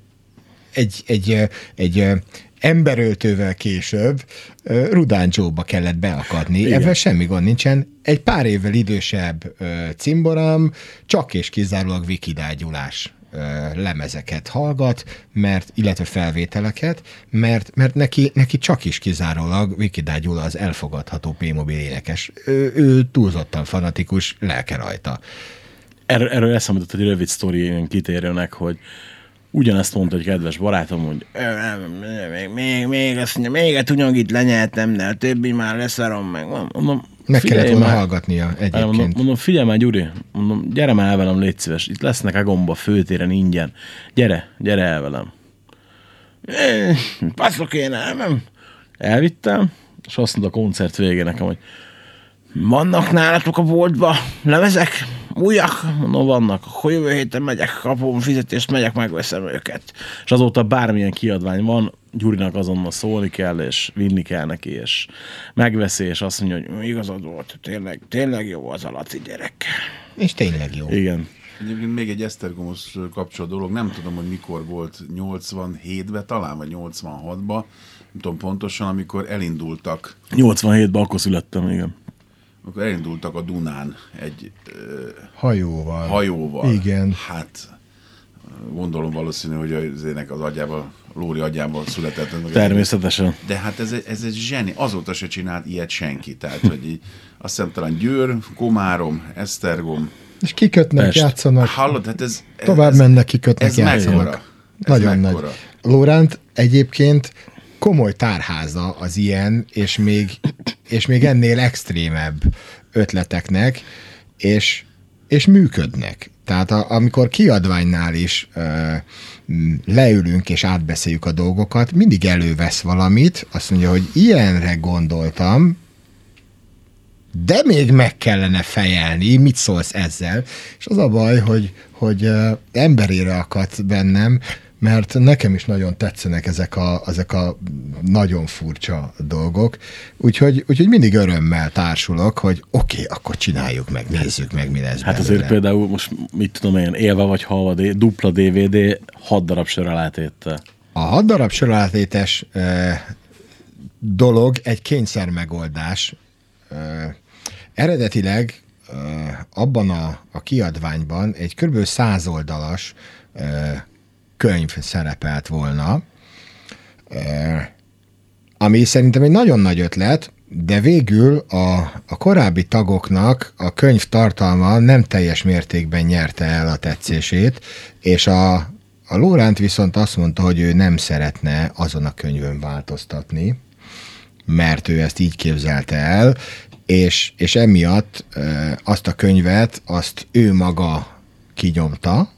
egy, egy, egy ö, emberöltővel később Rudán Joe-ba kellett beakadni. Igen. Ebben semmi gond nincsen. Egy pár évvel idősebb ö, cimborám csak és kizárólag vikidágyulás lemezeket hallgat, mert, illetve felvételeket, mert, mert neki, neki csak is kizárólag Vikidá Gyula az elfogadható P-mobil énekes. Ő, ő túlzottan fanatikus, lelke rajta. Erről, erről eszembe jutott egy rövid sztori kitérőnek, hogy ugyanezt mondta egy kedves barátom, hogy "Ö, nem, nem, még, még, még, azt mondja, még egy tunyogit lenyeltem, de a többi már leszarom meg. Mondom, Meg figyelj kellett volna már. hallgatnia Mondom, egyébként. mondom, figyelj már, Gyuri, mondom, gyere már el velem, légy szíves. Itt lesznek a gomba főtéren ingyen. Gyere, gyere el velem. "Eh, Passzok én el, nem? Elvittem, és azt mondta a koncert végén nekem, hogy vannak nálatok a boltba lemezek? Újak? Mondom, vannak. Akkor jövő héten megyek, kapom fizetést, megyek, megveszem őket. És azóta bármilyen kiadvány van, Gyurinak azonnal szólni kell, és vinni kell neki, és megveszi, és azt mondja, hogy igazad volt, tényleg, tényleg jó az a Laci gyerek. És tényleg jó. Igen. Egyébként még egy Esztergomhoz kapcsolódó dolog, nem tudom, hogy mikor volt, 87-ben talán, vagy 86-ban, nem tudom pontosan, amikor elindultak 87-ben akkor születtem, igen. Amikor elindultak a Dunán egy Hajóval. hajóval. Igen. Hát gondolom valószínű, hogy az ének az agyával, Lóri agyával született. Természetesen. De hát ez egy, ez egy zseni, azóta se csinált ilyet senki. Tehát, hogy így, azt hiszem talán Győr, Komárom, Esztergom. És kikötnek, Pest. játszanak. Hallod, hát ez... ez Tovább ez, mennek, kikötnek, Ez játszanak. mekkora? Ez Nagyon mekkora? nagy. Lóránt egyébként komoly tárháza az ilyen, és még, és még ennél extrémebb ötleteknek, és, és működnek. Tehát a, amikor kiadványnál is ö, leülünk és átbeszéljük a dolgokat, mindig elővesz valamit, azt mondja, hogy ilyenre gondoltam, de még meg kellene fejelni, mit szólsz ezzel? És az a baj, hogy, hogy emberére akadt bennem, mert nekem is nagyon tetszenek ezek a, ezek a nagyon furcsa dolgok, úgyhogy, úgyhogy mindig örömmel társulok, hogy oké, okay, akkor csináljuk meg, nézzük meg, mi lesz Hát azért például most mit tudom én, élve vagy halva, dupla DVD, hat darab sör alátéttel. A hat darab sör alátétes dolog egy kényszer megoldás. eredetileg abban a, a kiadványban egy kb. száz oldalas könyv szerepelt volna, ami szerintem egy nagyon nagy ötlet, de végül a, a korábbi tagoknak a könyv tartalma nem teljes mértékben nyerte el a tetszését, és a, a Lóránt viszont azt mondta, hogy ő nem szeretne azon a könyvön változtatni, mert ő ezt így képzelte el, és, és emiatt e, azt a könyvet, azt ő maga kinyomta,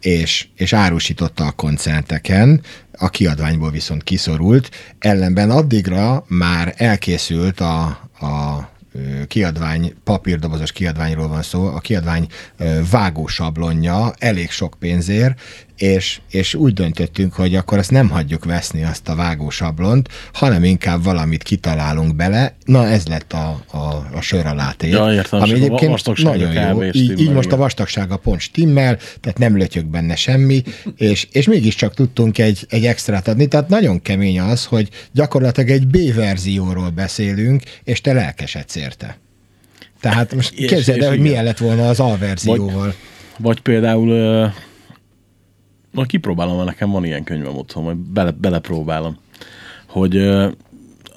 és, és árusította a koncerteken, a kiadványból viszont kiszorult, ellenben addigra már elkészült a, a kiadvány, papírdobozos kiadványról van szó, a kiadvány vágósablonja elég sok pénzért, és, és úgy döntöttünk, hogy akkor ezt nem hagyjuk veszni azt a vágósablont, hanem inkább valamit kitalálunk bele. Na ez lett a, a, a sör alátét. Ja, értem, ami egyébként nagyon jó. Így, így most a vastagsága pont stimmel, tehát nem lötyök benne semmi, és, és mégiscsak tudtunk egy, egy extrát adni. Tehát nagyon kemény az, hogy gyakorlatilag egy B verzióról beszélünk, és te lelkesedsz érte. Tehát most képzeld el, hogy milyen lett volna az A verzióval. Vagy, vagy például majd kipróbálom, mert nekem van ilyen könyvem otthon, majd bele, belepróbálom, hogy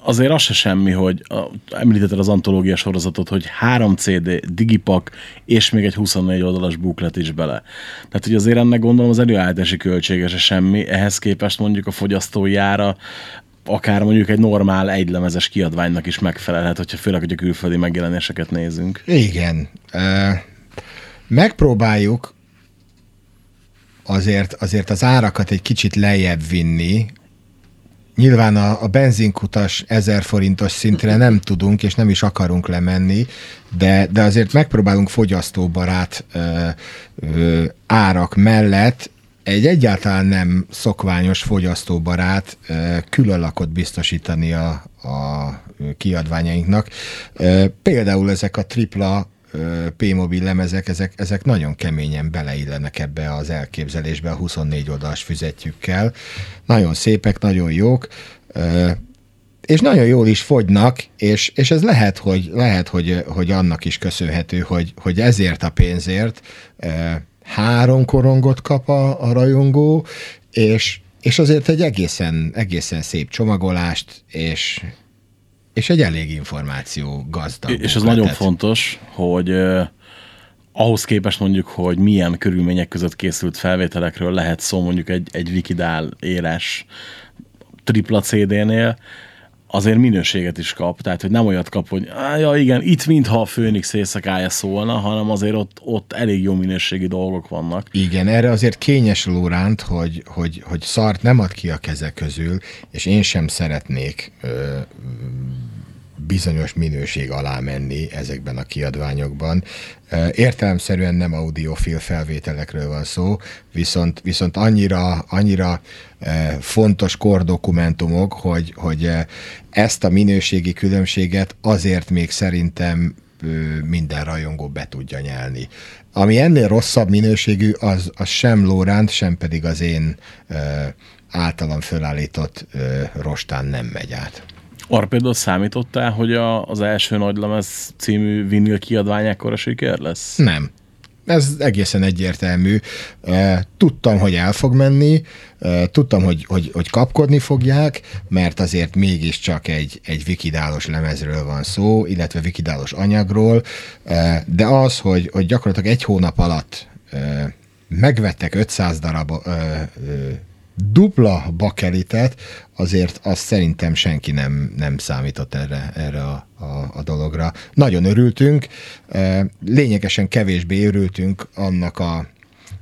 azért az se semmi, hogy a, említetted az antológia sorozatot, hogy 3 CD, digipak, és még egy 24 oldalas buklet is bele. Tehát, hogy azért ennek gondolom az előállítási költsége se semmi, ehhez képest mondjuk a fogyasztói ára akár mondjuk egy normál egylemezes kiadványnak is megfelelhet, hogyha főleg, hogy a külföldi megjelenéseket nézünk. Igen. Megpróbáljuk azért, azért az árakat egy kicsit lejjebb vinni. Nyilván a, a benzinkutas 1000 forintos szintre nem tudunk, és nem is akarunk lemenni, de, de azért megpróbálunk fogyasztóbarát ö, ö, árak mellett egy egyáltalán nem szokványos fogyasztóbarát különlakot biztosítani a, a kiadványainknak. Például ezek a tripla P-mobil lemezek, ezek, ezek nagyon keményen beleillenek ebbe az elképzelésbe a 24 oldalas füzetjükkel. Nagyon szépek, nagyon jók, és nagyon jól is fogynak, és, és ez lehet, hogy, lehet hogy, hogy annak is köszönhető, hogy, hogy ezért a pénzért három korongot kap a, a rajongó, és, és azért egy egészen, egészen szép csomagolást, és, és egy elég információ gazdag. És ez nagyon fontos, hogy uh, ahhoz képest mondjuk, hogy milyen körülmények között készült felvételekről lehet szó mondjuk egy, egy Wikidál érás tripla CD-nél, azért minőséget is kap, tehát hogy nem olyat kap, hogy ja igen, itt mintha a Főnix éjszakája szólna, hanem azért ott, ott elég jó minőségi dolgok vannak. Igen, erre azért kényes Lóránt, hogy, hogy, hogy szart nem ad ki a keze közül, és én sem szeretnék ö, bizonyos minőség alá menni ezekben a kiadványokban. Értelemszerűen nem audiofil felvételekről van szó, viszont, viszont annyira, annyira fontos kordokumentumok, hogy, hogy ezt a minőségi különbséget azért még szerintem minden rajongó be tudja nyelni. Ami ennél rosszabb minőségű, az, az sem Lóránt, sem pedig az én általam fölállított rostán nem megy át. Arra például számítottál, hogy a, az első nagylemez című vinil kiadvány ekkora siker lesz? Nem. Ez egészen egyértelmű. Tudtam, hogy el fog menni, tudtam, hogy, hogy, hogy kapkodni fogják, mert azért mégiscsak egy, egy wikidálos lemezről van szó, illetve wikidálos anyagról, de az, hogy, hogy gyakorlatilag egy hónap alatt megvettek 500 darab dupla bakelitet, azért azt szerintem senki nem, nem számított erre, erre a, a, a dologra. Nagyon örültünk, lényegesen kevésbé örültünk annak a,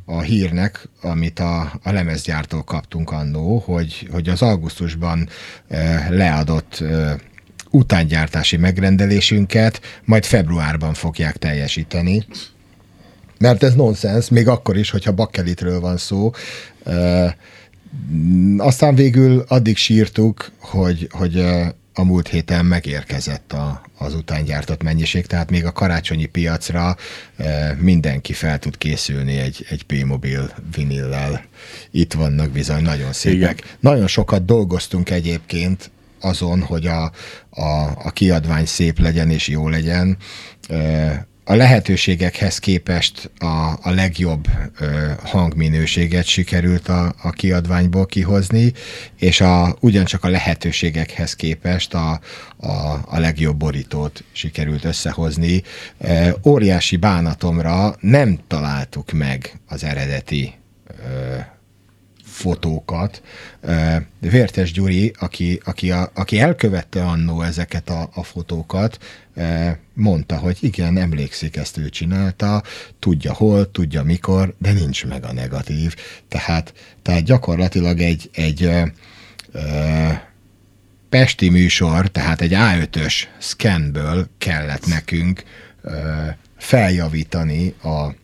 a hírnek, amit a, a lemezgyártól kaptunk annó, hogy, hogy az augusztusban leadott utángyártási megrendelésünket majd februárban fogják teljesíteni. Mert ez nonsens, még akkor is, hogyha bakkelitről van szó. E, aztán végül addig sírtuk, hogy, hogy a múlt héten megérkezett a, az utángyártott mennyiség, tehát még a karácsonyi piacra e, mindenki fel tud készülni egy, egy P-mobil vinillel. Itt vannak bizony nagyon szépek. Igen. Nagyon sokat dolgoztunk egyébként azon, hogy a, a, a kiadvány szép legyen és jó legyen. A lehetőségekhez képest a, a legjobb hangminőséget sikerült a, a kiadványból kihozni, és a, ugyancsak a lehetőségekhez képest a, a, a legjobb borítót sikerült összehozni. Óriási bánatomra nem találtuk meg az eredeti fotókat. Vértes Gyuri, aki, aki, a, aki elkövette annó ezeket a, a fotókat, mondta, hogy igen, emlékszik, ezt ő csinálta, tudja hol, tudja mikor, de nincs meg a negatív. Tehát, tehát gyakorlatilag egy, egy ö, pesti műsor, tehát egy A5-ös scanből kellett nekünk ö, feljavítani a,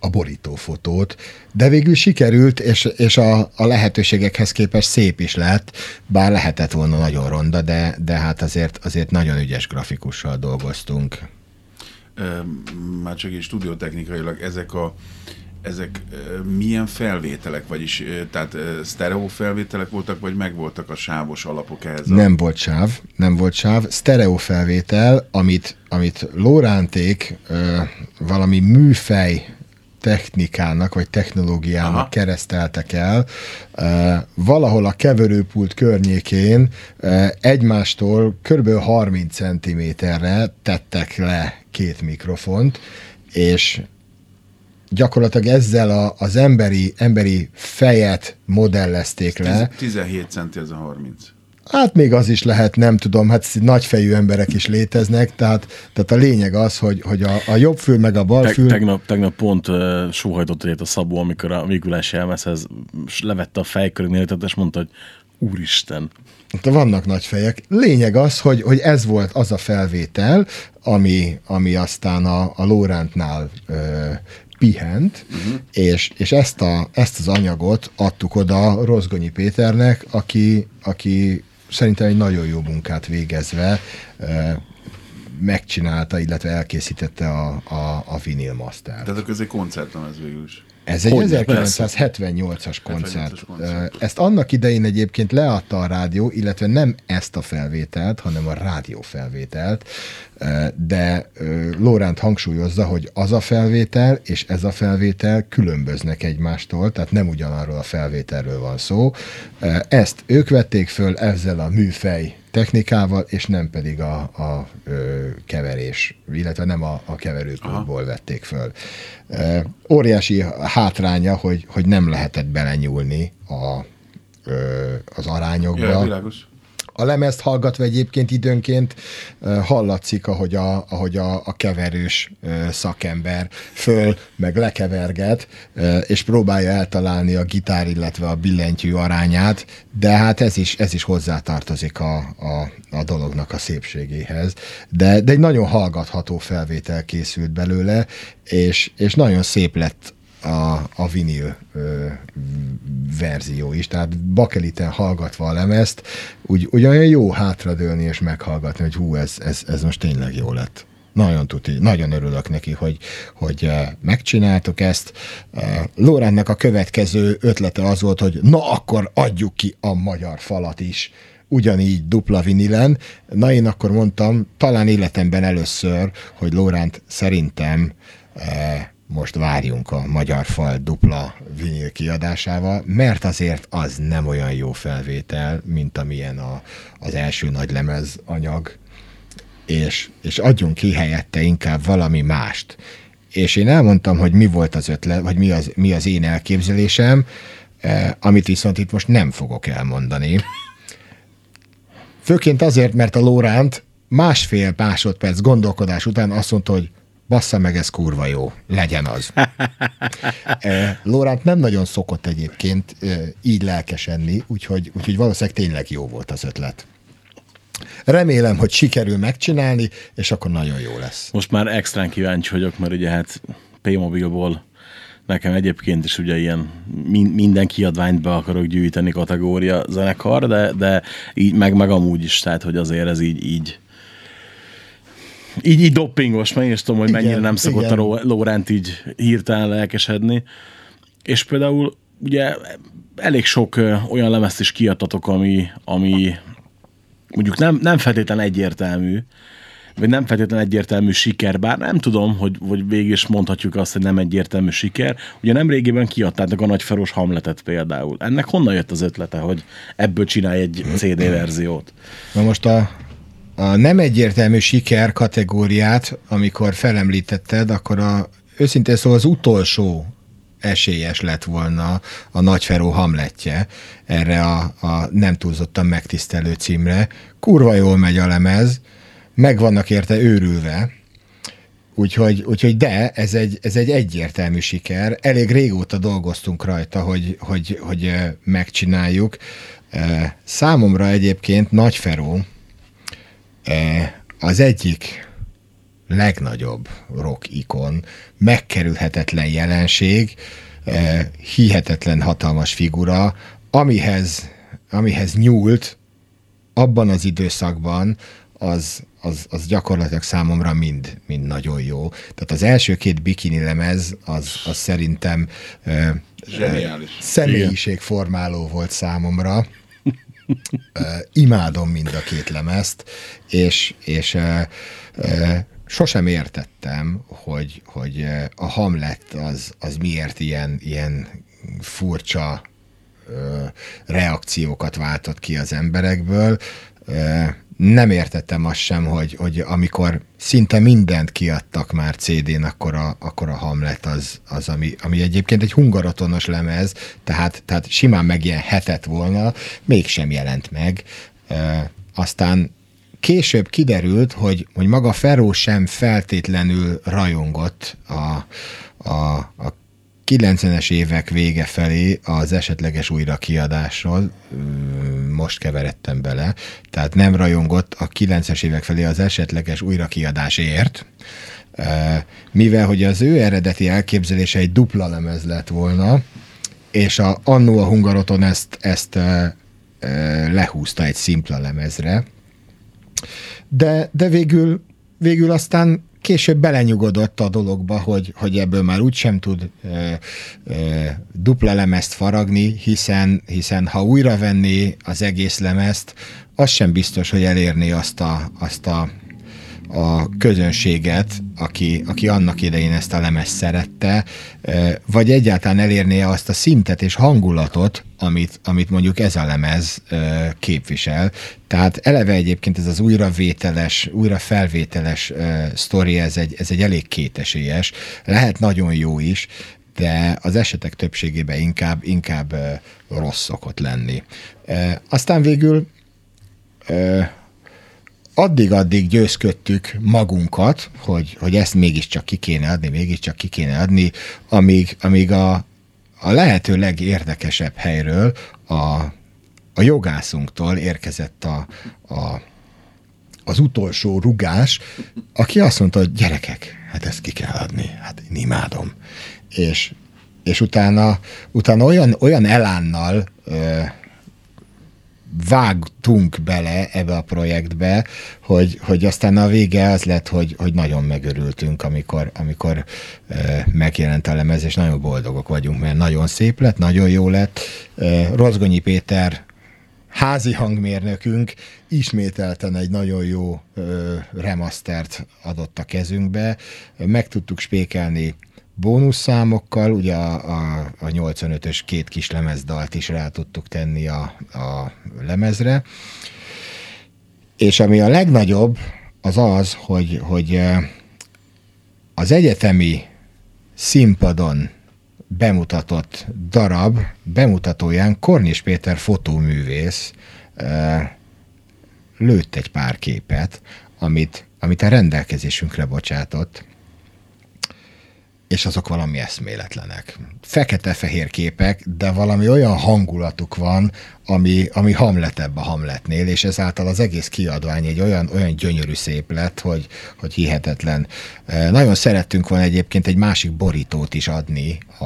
a borítófotót, de végül sikerült, és, és a, a lehetőségekhez képest szép is lett, bár lehetett volna nagyon ronda, de, de hát azért, azért nagyon ügyes grafikussal dolgoztunk. Már csak is stúdiótechnikailag ezek a ezek milyen felvételek, vagyis tehát sztereó felvételek voltak, vagy megvoltak a sávos alapok ehhez? A... Nem volt sáv, nem volt sáv. Sztereó felvétel, amit, amit Lóránték valami műfej technikának, vagy technológiának Aha. kereszteltek el. Valahol a keverőpult környékén egymástól kb. 30 cm-re tettek le két mikrofont, és gyakorlatilag ezzel a, az emberi, emberi fejet modellezték le. 17 centi ez a 30. Hát még az is lehet, nem tudom, hát nagyfejű emberek is léteznek, tehát, tehát a lényeg az, hogy, hogy a, a jobb fül meg a bal fül... Te, tegnap, tegnap pont uh, sóhajtott egyet a Szabó, amikor a Mikulás jelmezhez levette a fejkörülméletet, és mondta, hogy úristen. Hát vannak nagy fejek. Lényeg az, hogy, hogy ez volt az a felvétel, ami, ami aztán a, a Lórántnál uh, pihent, uh-huh. és, és ezt, a, ezt az anyagot adtuk oda Rozgonyi Péternek, aki, aki szerintem egy nagyon jó munkát végezve megcsinálta, illetve elkészítette a, a, a vinyl master. Tehát akkor ez egy koncertem ez végül is. Ez egy 1978-as koncert. koncert. Ezt annak idején egyébként leadta a rádió, illetve nem ezt a felvételt, hanem a rádió felvételt, de Lóránt hangsúlyozza, hogy az a felvétel és ez a felvétel különböznek egymástól, tehát nem ugyanarról a felvételről van szó. Ezt ők vették föl ezzel a műfej technikával, és nem pedig a, a ö, keverés, illetve nem a, a keverőpultból vették föl. E, óriási hátránya, hogy, hogy nem lehetett belenyúlni a, ö, az arányokba. Ja, világos. A lemezt hallgatva egyébként időnként hallatszik, ahogy a, ahogy a, a keverős szakember föl, meg lekeverget, és próbálja eltalálni a gitár, illetve a billentyű arányát, de hát ez is, ez is hozzátartozik a, a, a dolognak a szépségéhez. De, de egy nagyon hallgatható felvétel készült belőle, és, és nagyon szép lett a, a vinil ö, verzió is, tehát bakeliten hallgatva a lemezt, úgy, úgy olyan jó hátradőlni és meghallgatni, hogy hú, ez, ez, ez most tényleg jó lett. Nagyon tuti, nagyon örülök neki, hogy, hogy megcsináltuk ezt. Lóránnak a következő ötlete az volt, hogy na akkor adjuk ki a magyar falat is ugyanígy dupla vinilen. Na én akkor mondtam, talán életemben először, hogy Lóránt szerintem most várjunk a Magyar Fal dupla vinil kiadásával, mert azért az nem olyan jó felvétel, mint amilyen a, az első nagy lemez anyag, és, és adjunk ki helyette inkább valami mást. És én elmondtam, hogy mi volt az ötlet, vagy mi az, mi az én elképzelésem. eh, amit viszont itt most nem fogok elmondani. Főként azért, mert a Lóránt másfél másodperc gondolkodás után azt mondta, hogy bassza meg, ez kurva jó, legyen az. Lóránt nem nagyon szokott egyébként így lelkesenni, úgyhogy, úgyhogy valószínűleg tényleg jó volt az ötlet. Remélem, hogy sikerül megcsinálni, és akkor nagyon jó lesz. Most már extrán kíváncsi vagyok, mert ugye hát P-mobilból nekem egyébként is ugye ilyen min- minden kiadványt be akarok gyűjteni kategória zenekar, de, de így meg, meg amúgy is, tehát hogy azért ez így, így így, így doppingos, mert én is tudom, hogy Igen, mennyire nem szokott igen. a Ló- Lóránt így hirtelen lelkesedni. És például ugye elég sok olyan lemezt is kiadtatok, ami, ami mondjuk nem, nem feltétlen egyértelmű, vagy nem feltétlenül egyértelmű siker, bár nem tudom, hogy, hogy végig is mondhatjuk azt, hogy nem egyértelmű siker. Ugye nem régiben kiadtátok a nagyferos Hamletet például. Ennek honnan jött az ötlete, hogy ebből csinálj egy CD verziót? Na most a, a nem egyértelmű siker kategóriát, amikor felemlítetted, akkor a, őszintén szóval az utolsó esélyes lett volna a Nagyferó Hamletje erre a, a nem túlzottan megtisztelő címre. Kurva jól megy a lemez, meg vannak érte őrülve, Úgyhogy, úgyhogy de, ez egy, ez egy egyértelmű siker. Elég régóta dolgoztunk rajta, hogy, hogy, hogy megcsináljuk. Számomra egyébként Nagy Feró eh, az egyik legnagyobb rock ikon, megkerülhetetlen jelenség, eh, hihetetlen hatalmas figura, amihez, amihez nyúlt abban az időszakban, az, az, az gyakorlatilag számomra mind, mind nagyon jó. Tehát az első két bikini lemez, az, az szerintem eh, Zseniális. személyiségformáló volt számomra. Imádom mind a két lemezt, és, és sosem értettem, hogy, hogy a Hamlet az, az miért ilyen, ilyen furcsa reakciókat váltott ki az emberekből. Nem értettem azt sem, hogy, hogy amikor szinte mindent kiadtak már CD-n, akkor a, akkor a Hamlet az, az ami, ami egyébként egy hungarotonos lemez, tehát, tehát simán megjelenhetett volna, mégsem jelent meg. Ö, Aztán később kiderült, hogy, hogy maga Feró sem feltétlenül rajongott a, a, a 90-es évek vége felé az esetleges újrakiadásról, ö, most keveredtem bele, tehát nem rajongott a 90-es évek felé az esetleges újrakiadásért, mivel hogy az ő eredeti elképzelése egy dupla lemez lett volna, és a, annó a Hungaroton ezt, ezt lehúzta egy szimpla lemezre, de, de végül, végül aztán később belenyugodott a dologba, hogy, hogy ebből már úgysem tud e, e, dupla lemezt faragni, hiszen, hiszen ha újra venné az egész lemezt, az sem biztos, hogy elérné azt a, azt a, a közönséget, aki, aki annak idején ezt a lemezt szerette, vagy egyáltalán elérné azt a szintet és hangulatot, amit, amit mondjuk ez a lemez képvisel. Tehát eleve egyébként ez az újravételes, újrafelvételes sztori, ez egy, ez egy elég kétesélyes, lehet nagyon jó is, de az esetek többségében inkább, inkább rossz szokott lenni. Aztán végül addig-addig győzködtük magunkat, hogy, hogy ezt mégiscsak ki kéne adni, mégiscsak ki kéne adni, amíg, amíg a, a lehető legérdekesebb helyről a, a jogászunktól érkezett a, a, az utolsó rugás, aki azt mondta, hogy gyerekek, hát ezt ki kell adni, hát én imádom. És, és utána, utána olyan, olyan elánnal ö, vágtunk bele ebbe a projektbe, hogy, hogy aztán a vége az lett, hogy, hogy nagyon megörültünk, amikor, amikor e, megjelent a lemez, és nagyon boldogok vagyunk, mert nagyon szép lett, nagyon jó lett. E, Rozgonyi Péter házi hangmérnökünk ismételten egy nagyon jó ö, remastert adott a kezünkbe. Meg tudtuk spékelni bónuszszámokkal, ugye a, a, a 85-ös két kis lemezdalt is rá tudtuk tenni a, a lemezre. És ami a legnagyobb, az az, hogy, hogy az egyetemi színpadon bemutatott darab bemutatóján Kornis Péter fotóművész eh, lőtt egy pár képet, amit, amit a rendelkezésünkre bocsátott, és azok valami eszméletlenek. Fekete-fehér képek, de valami olyan hangulatuk van, ami, ami hamletebb a hamletnél, és ezáltal az egész kiadvány egy olyan, olyan gyönyörű szép lett, hogy, hogy hihetetlen. E, Nagyon szerettünk volna egyébként egy másik borítót is adni a,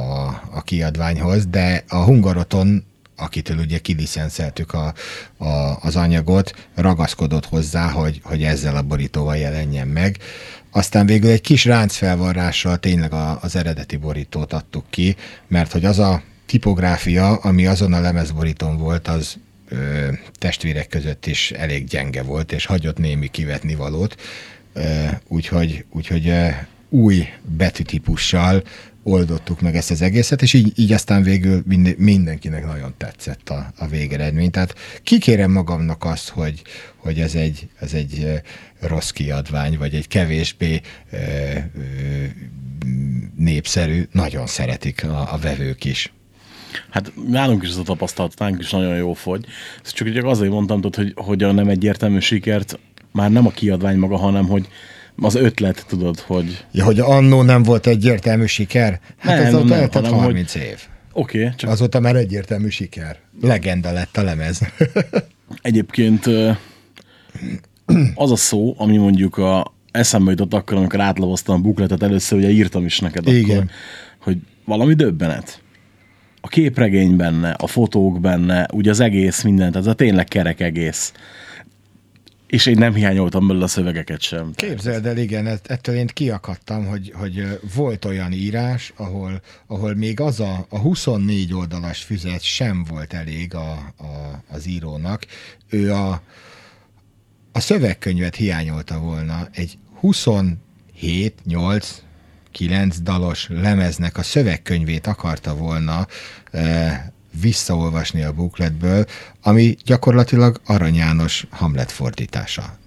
a kiadványhoz, de a Hungaroton akitől ugye kilicenszeltük a, a, az anyagot, ragaszkodott hozzá, hogy, hogy ezzel a borítóval jelenjen meg. Aztán végül egy kis ráncfelvarrással tényleg a, az eredeti borítót adtuk ki, mert hogy az a tipográfia, ami azon a lemezborítón volt, az ö, testvérek között is elég gyenge volt, és hagyott némi kivetni valót. Úgyhogy, úgyhogy ö, új betűtípussal oldottuk meg ezt az egészet, és így, így aztán végül mind- mindenkinek nagyon tetszett a, a végeredmény. Tehát kikérem magamnak azt, hogy, hogy ez egy, ez egy rossz kiadvány, vagy egy kevésbé ö, ö, népszerű, nagyon szeretik a, a vevők is. Hát nálunk is ez a tapasztalat, nálunk is nagyon jó fogy. Ezt csak csak azért mondtam, tudod, hogy, hogy a nem egyértelmű sikert már nem a kiadvány maga, hanem hogy az ötlet, tudod, hogy Ja, hogy annó nem volt egyértelmű siker? Hát Nem, nem, eltett hanem, hogy- 30 év. oké, okay, csak Azóta már egyértelmű siker. Legenda lett a lemez. Egyébként az a szó, ami mondjuk a eszembe jutott akkor, amikor átlapoztam a bukletet először, ugye írtam is neked Igen. akkor, hogy valami döbbenet. A képregény benne, a fotók benne, ugye az egész mindent, ez a tényleg kerek egész. És én nem hiányoltam belőle a szövegeket sem. Képzeld el, igen, ett- ettől én kiakadtam, hogy, hogy volt olyan írás, ahol, ahol még az a, a 24 oldalas füzet sem volt elég a, a, az írónak. Ő a, a szövegkönyvet hiányolta volna. Egy 27, 8, 9 dalos lemeznek a szövegkönyvét akarta volna visszaolvasni a bukletből, ami gyakorlatilag Arany János Hamlet fordítása.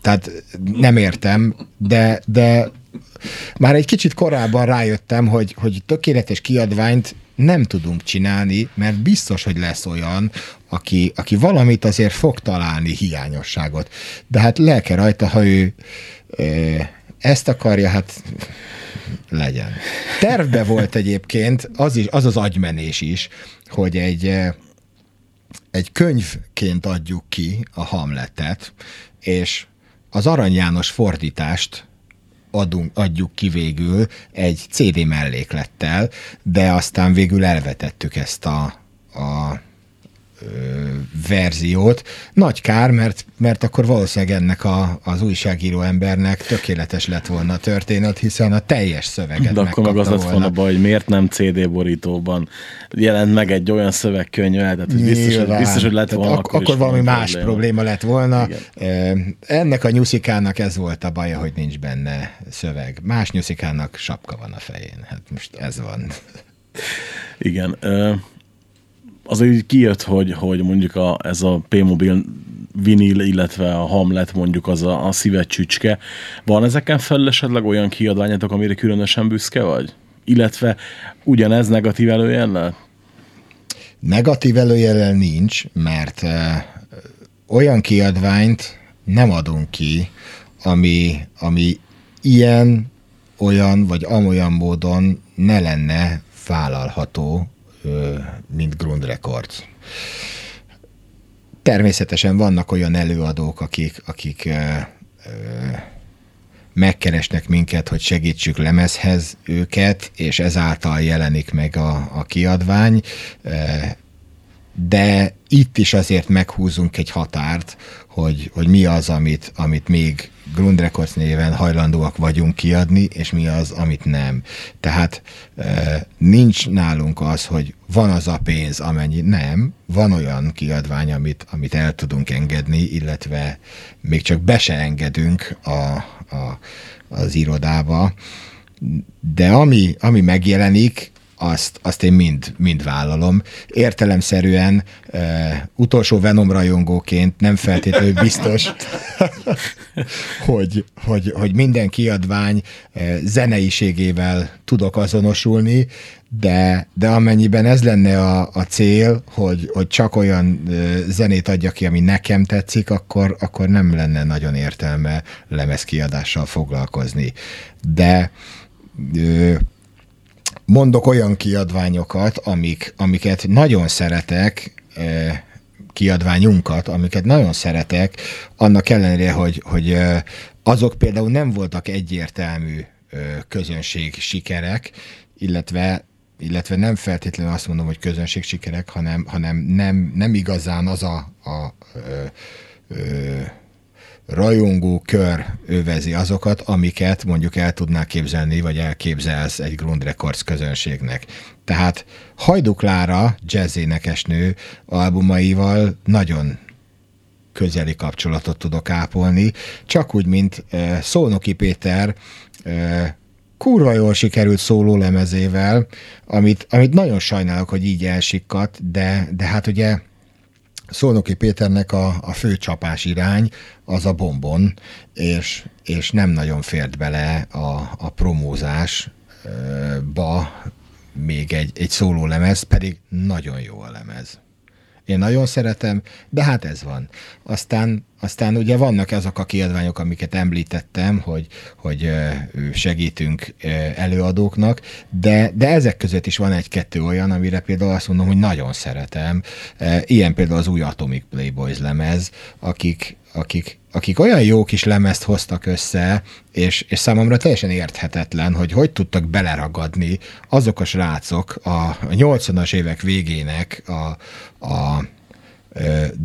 Tehát nem értem, de, de már egy kicsit korábban rájöttem, hogy, hogy tökéletes kiadványt nem tudunk csinálni, mert biztos, hogy lesz olyan, aki, aki valamit azért fog találni hiányosságot. De hát lelke rajta, ha ő ö, ezt akarja, hát legyen. Tervbe volt egyébként az, is, az az agymenés is, hogy egy, eh, egy könyvként adjuk ki a Hamletet, és az Arany János fordítást adunk, adjuk ki végül egy CD melléklettel, de aztán végül elvetettük ezt a, a verziót. Nagy kár, mert, mert akkor valószínűleg ennek a, az újságíró embernek tökéletes lett volna a történet, hiszen a teljes szöveget De akkor meg az lett volna baj, hogy miért nem CD borítóban jelent meg egy olyan szövegkönyv, tehát hogy biztos, hogy, biztos, hogy lett volna ak- akkor, akkor valami más probléma. probléma lett volna. Igen. Ennek a nyuszikának ez volt a baja, hogy nincs benne szöveg. Más nyuszikának sapka van a fején. Hát most ez van. Igen. Azért így kijött, hogy, hogy mondjuk a, ez a P-mobil vinil, illetve a Hamlet mondjuk az a, a szívet csücske. Van ezeken felül esetleg olyan kiadványatok, amire különösen büszke vagy? Illetve ugyanez negatív előjellel? Negatív előjellel nincs, mert ö, olyan kiadványt nem adunk ki, ami, ami ilyen, olyan vagy amolyan módon ne lenne vállalható, mint Grund Records. Természetesen vannak olyan előadók, akik, akik megkeresnek minket, hogy segítsük lemezhez őket, és ezáltal jelenik meg a, a kiadvány, de itt is azért meghúzunk egy határt, hogy, hogy mi az, amit, amit még Grund Records néven hajlandóak vagyunk kiadni, és mi az, amit nem. Tehát e, nincs nálunk az, hogy van az a pénz, amennyi nem, van olyan kiadvány, amit, amit el tudunk engedni, illetve még csak be se engedünk a, a, az irodába, de ami, ami megjelenik, azt, azt én mind, mind vállalom. Értelemszerűen uh, utolsó Venom rajongóként nem feltétlenül biztos, hogy, hogy, hogy minden kiadvány uh, zeneiségével tudok azonosulni, de, de amennyiben ez lenne a, a cél, hogy, hogy csak olyan zenét adja ki, ami nekem tetszik, akkor, akkor nem lenne nagyon értelme lemezkiadással foglalkozni. De uh, mondok olyan kiadványokat, amik, amiket nagyon szeretek, kiadványunkat, amiket nagyon szeretek, annak ellenére, hogy, hogy azok például nem voltak egyértelmű közönség sikerek, illetve illetve nem feltétlenül azt mondom, hogy közönség sikerek, hanem, hanem nem, nem igazán az a, a a, a rajongó kör övezi azokat, amiket mondjuk el tudnál képzelni, vagy elképzelsz egy Grund Records közönségnek. Tehát Hajduk Lára, jazz énekesnő albumaival nagyon közeli kapcsolatot tudok ápolni, csak úgy, mint uh, Szolnoki Péter uh, kurva jól sikerült szóló lemezével, amit, amit nagyon sajnálok, hogy így elsikkadt, de, de hát ugye Szolnoki Péternek a, a fő csapás irány az a bombon, és, és nem nagyon fért bele a, a promózásba még egy, egy szóló lemez, pedig nagyon jó a lemez. Én nagyon szeretem, de hát ez van. Aztán, aztán ugye vannak azok a kiadványok, amiket említettem, hogy, hogy segítünk előadóknak, de, de ezek között is van egy-kettő olyan, amire például azt mondom, hogy nagyon szeretem. Ilyen például az új Atomic Playboys lemez, akik, akik, akik olyan jó kis lemezt hoztak össze, és, és számomra teljesen érthetetlen, hogy hogy tudtak beleragadni azok a srácok a 80-as évek végének a, a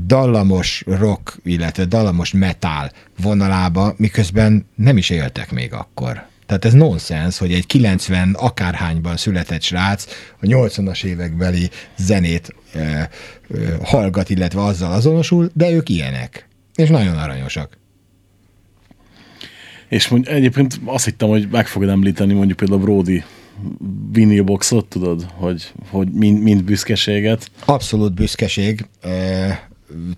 dallamos rock, illetve dallamos metal vonalába, miközben nem is éltek még akkor. Tehát ez nonsens, hogy egy 90 akárhányban született srác a 80-as évekbeli zenét e, e, hallgat, illetve azzal azonosul, de ők ilyenek és nagyon aranyosak. És mondj, egyébként azt hittem, hogy meg fogod említeni mondjuk például a Brody vinilboxot, tudod, hogy, hogy mind, mind büszkeséget. Abszolút büszkeség. E,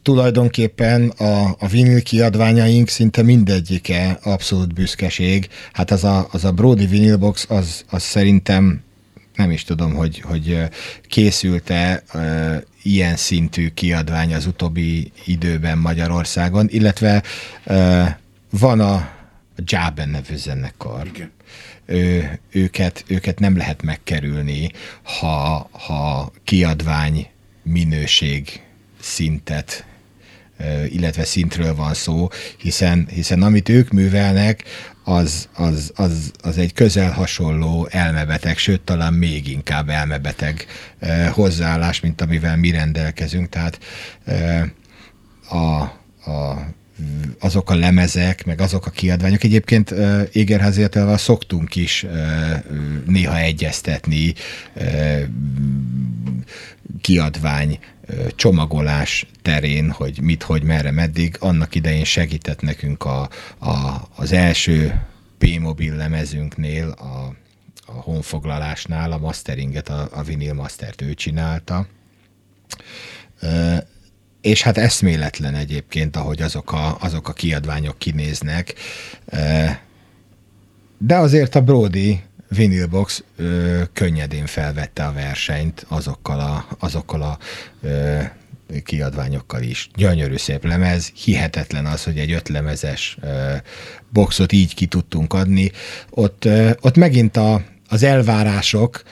tulajdonképpen a, a vinil kiadványaink szinte mindegyike abszolút büszkeség. Hát az a, az a Brody vinilbox, az, az szerintem nem is tudom, hogy, hogy készült-e ilyen szintű kiadvány az utóbbi időben Magyarországon, illetve van a Jaben nevű zenekar. Igen. Ő, őket, őket nem lehet megkerülni, ha, ha kiadvány minőség szintet illetve szintről van szó, hiszen, hiszen amit ők művelnek, az, az, az, az egy közel hasonló elmebeteg, sőt talán még inkább elmebeteg hozzáállás, mint amivel mi rendelkezünk. Tehát a, a azok a lemezek, meg azok a kiadványok. Egyébként uh, Égerházértelvel szoktunk is uh, néha egyeztetni uh, kiadvány csomagolás terén, hogy mit, hogy, merre, meddig. Annak idején segített nekünk a, a, az első P-mobil lemezünknél, a, a honfoglalásnál a masteringet, a, a vinyl mastert ő csinálta. És hát eszméletlen egyébként, ahogy azok a, azok a kiadványok kinéznek. De azért a Brody Vinylbox ö, könnyedén felvette a versenyt azokkal a, azokkal a ö, kiadványokkal is. Gyönyörű szép lemez, hihetetlen az, hogy egy ötlemezes ö, boxot így ki tudtunk adni. Ott, ö, ott megint a, az elvárások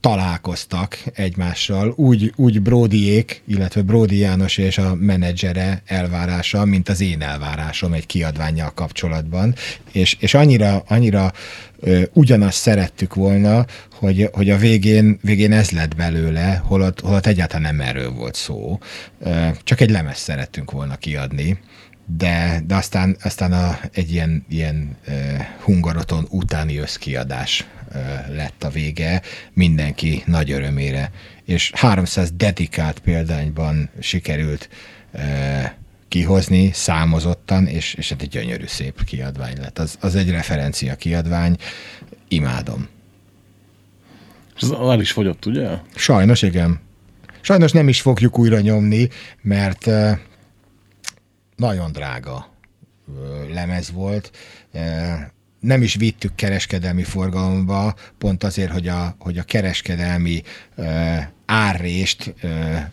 találkoztak egymással, úgy, úgy Bródiék, illetve Bródi János és a menedzsere elvárása, mint az én elvárásom egy kiadványjal kapcsolatban, és, és annyira, annyira ö, ugyanazt szerettük volna, hogy, hogy a végén, végén ez lett belőle, holott, holott egyáltalán nem erről volt szó. Ö, csak egy lemez szerettünk volna kiadni, de, de aztán, aztán a, egy ilyen, ilyen uh, hungaroton utáni összkiadás uh, lett a vége, mindenki nagy örömére, és 300 dedikált példányban sikerült uh, kihozni számozottan, és, és hát egy gyönyörű szép kiadvány lett. Az, az egy referencia kiadvány, imádom. És az el is fogyott, ugye? Sajnos igen. Sajnos nem is fogjuk újra nyomni, mert nagyon drága lemez volt. Nem is vittük kereskedelmi forgalomba, pont azért, hogy a, hogy a kereskedelmi eh, árrést eh, eh,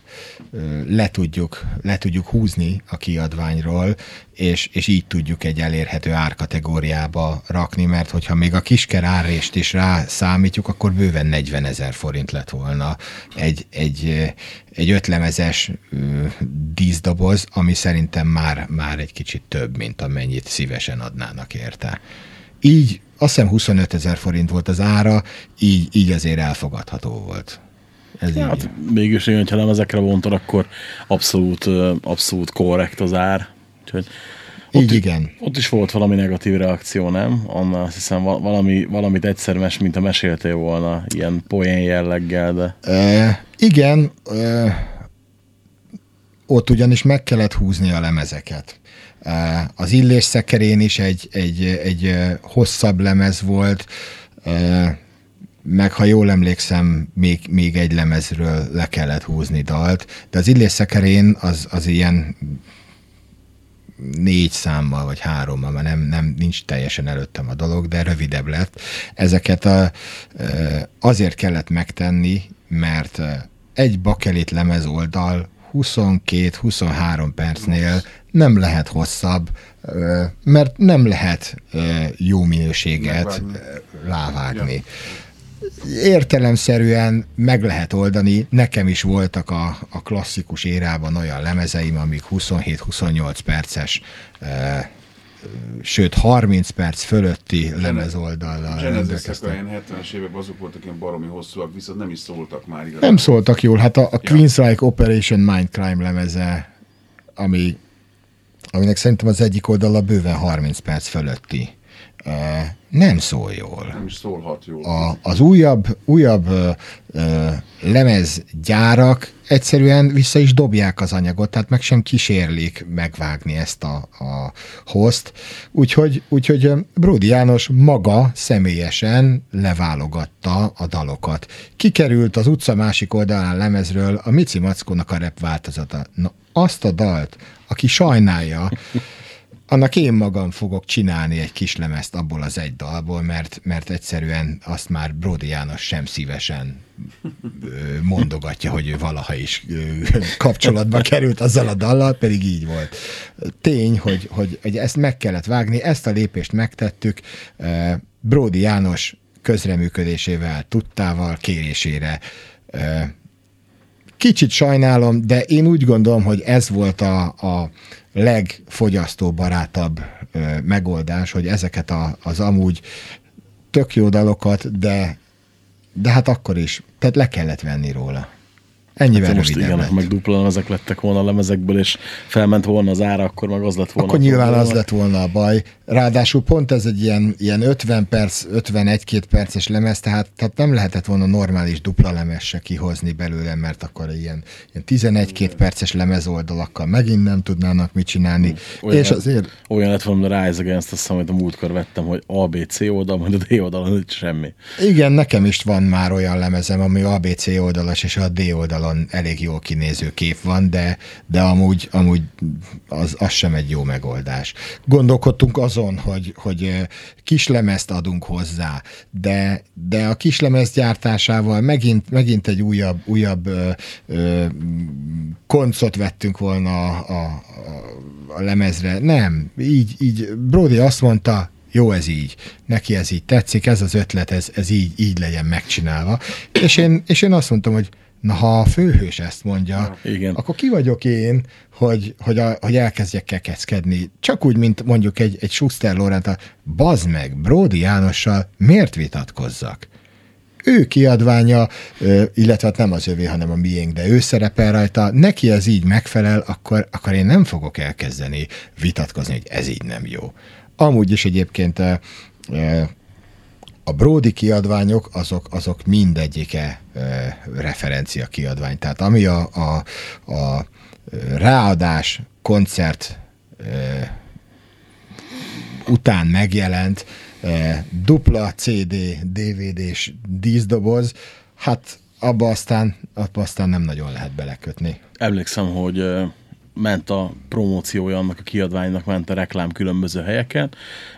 le, tudjuk, le tudjuk húzni a kiadványról, és, és így tudjuk egy elérhető árkategóriába rakni, mert hogyha még a kisker árrést is rá számítjuk, akkor bőven 40 ezer forint lett volna egy, egy, egy ötlemezes ö, díszdoboz, ami szerintem már, már egy kicsit több, mint amennyit szívesen adnának érte. Így azt hiszem 25 ezer forint volt az ára, így, így azért elfogadható volt. Ez Hát mégis, igen, ha nem ezekre vontad, akkor abszolút, abszolút korrekt az ár. Úgyhogy Így igen. Ott is volt valami negatív reakció, nem? Annál azt hiszem val- valami, valamit egyszer mes, mint a meséltél volna, ilyen poén jelleggel, de E, igen, e, ott ugyanis meg kellett húzni a lemezeket. E, az illés szekerén is egy, egy, egy e, hosszabb lemez volt, e, meg ha jól emlékszem, még, még egy lemezről le kellett húzni dalt, de az illés szekerén az, az ilyen négy számmal, vagy hárommal, mert nem, nem, nincs teljesen előttem a dolog, de rövidebb lett. Ezeket a, azért kellett megtenni, mert egy bakelit lemez oldal 22-23 percnél nem lehet hosszabb, mert nem lehet jó minőséget Megvágni. rávágni értelemszerűen meg lehet oldani. Nekem is voltak a, a klasszikus érában olyan lemezeim, amik 27-28 perces, e, sőt 30 perc fölötti lemezoldallal Genesis ilyen 70-es években azok voltak ilyen baromi hosszúak, viszont nem is szóltak már igazán. Nem szóltak jól. Hát a, a Queensryche Operation Mindcrime lemeze, ami, aminek szerintem az egyik oldala bőven 30 perc fölötti. E, nem szól jól. Nem is szólhat jól. a, az újabb, újabb ö, ö, lemezgyárak egyszerűen vissza is dobják az anyagot, tehát meg sem kísérlik megvágni ezt a, a host. Úgyhogy, úgyhogy Brody János maga személyesen leválogatta a dalokat. Kikerült az utca másik oldalán lemezről a Mici Mackónak a rap változata. Na, azt a dalt, aki sajnálja, annak én magam fogok csinálni egy kis lemezt abból az egy dalból, mert, mert egyszerűen azt már Brody János sem szívesen mondogatja, hogy ő valaha is kapcsolatba került azzal a dallal, pedig így volt. Tény, hogy, hogy, hogy ezt meg kellett vágni, ezt a lépést megtettük. Brody János közreműködésével, tudtával, kérésére Kicsit sajnálom, de én úgy gondolom, hogy ez volt a, a legfogyasztóbarátabb ö, megoldás, hogy ezeket a, az amúgy tök jó dalokat, de, de hát akkor is, tehát le kellett venni róla. Ennyivel Hát most igen, meg dupla lemezek lettek volna a lemezekből, és felment volna az ára, akkor meg az lett volna. Akkor nyilván az lett volna a baj. Ráadásul pont ez egy ilyen, ilyen 50 perc, 51-2 perces lemez, tehát, tehát nem lehetett volna normális dupla lemez se kihozni belőle, mert akkor ilyen, ilyen 11-2 perces lemezoldalakkal megint nem tudnának mit csinálni. Olyan, És azért Olyan lett volna a Rise Against, azt hiszem, amit a múltkor vettem, hogy ABC oldal, majd a D oldalon semmi. Igen, nekem is van már olyan lemezem, ami ABC oldalas, és a D oldalon elég jól kinéző kép van, de, de amúgy, amúgy az, az sem egy jó megoldás. Gondolkodtunk azon, hogy, hogy kislemezt adunk hozzá, de, de a kislemez gyártásával megint, megint egy újabb, újabb ö, ö, koncot vettünk volna a, a, a lemezre. Nem, így, így Brody azt mondta, jó ez így, neki ez így tetszik, ez az ötlet, ez, ez így, így legyen megcsinálva. És én, és én azt mondtam, hogy na ha a főhős ezt mondja, Igen. akkor ki vagyok én, hogy, hogy, a, hogy elkezdjek kekeckedni. Csak úgy, mint mondjuk egy, egy Schuster Lorenta, bazd meg, Brody Jánossal miért vitatkozzak? ő kiadványa, illetve hát nem az övé, hanem a miénk, de ő szerepel rajta, neki ez így megfelel, akkor, akkor én nem fogok elkezdeni vitatkozni, hogy ez így nem jó. Amúgy is egyébként a Brody kiadványok, azok, azok mindegyike referencia kiadvány. Tehát ami a, a, a ö, ráadás koncert ö, után megjelent eh, dupla CD, DVD-s díszdoboz, hát abba aztán, abba aztán nem nagyon lehet belekötni. Emlékszem, hogy ment a promóciója annak a kiadványnak, ment a reklám különböző helyeken,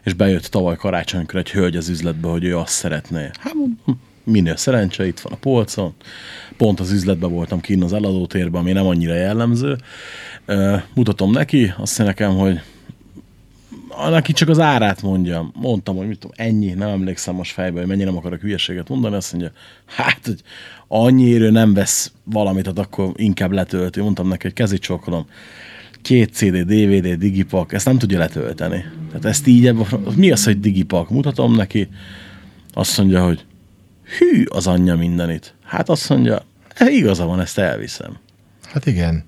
és bejött tavaly karácsonykor egy hölgy az üzletbe, hogy ő azt szeretné. Hát hm, minél szerencse, itt van a polcon. Pont az üzletben voltam kinn az eladótérben, ami nem annyira jellemző. Mutatom neki, azt nekem, hogy neki csak az árát mondja. Mondtam, hogy mit tudom, ennyi, nem emlékszem most fejbe, hogy mennyi nem akarok hülyeséget mondani, azt mondja, hát, hogy annyi nem vesz valamit, hát akkor inkább letölti. Mondtam neki, hogy kezit csókolom. Két CD, DVD, digipak, ezt nem tudja letölteni. Tehát ezt így, mi az, hogy digipak? Mutatom neki, azt mondja, hogy hű az anyja mindenit. Hát azt mondja, "E, igaza van, ezt elviszem. Hát igen.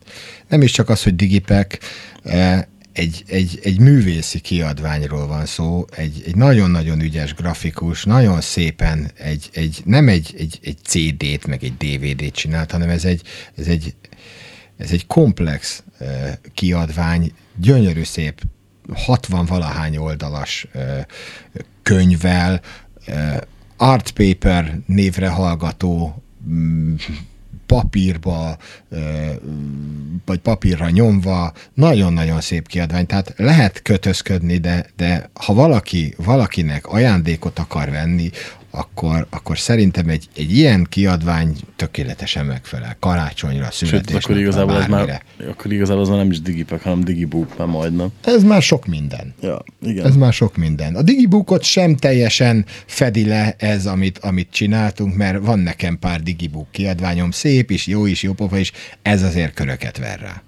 Nem is csak az, hogy digipek, eh, egy, egy, egy művészi kiadványról van szó, egy, egy nagyon-nagyon ügyes grafikus, nagyon szépen egy, egy nem egy, egy, egy CD-t, meg egy DVD-t csinált, hanem ez egy, ez egy, ez egy komplex eh, kiadvány, gyönyörű szép, 60 valahány oldalas könyvvel, art paper névre hallgató mm, papírba, vagy papírra nyomva, nagyon-nagyon szép kiadvány. Tehát lehet kötözködni, de, de ha valaki, valakinek ajándékot akar venni, akkor, akkor szerintem egy, egy ilyen kiadvány tökéletesen megfelel. Karácsonyra, születésnapra, akkor igazából, ez már, akkor igazából az már nem is digipak, hanem digibook már majdnem. Ez már sok minden. Ja, igen. Ez már sok minden. A Digibookot sem teljesen fedi le ez, amit, amit csináltunk, mert van nekem pár Digibook kiadványom, szép is, jó is, jó pofa is, ez azért köröket ver rá.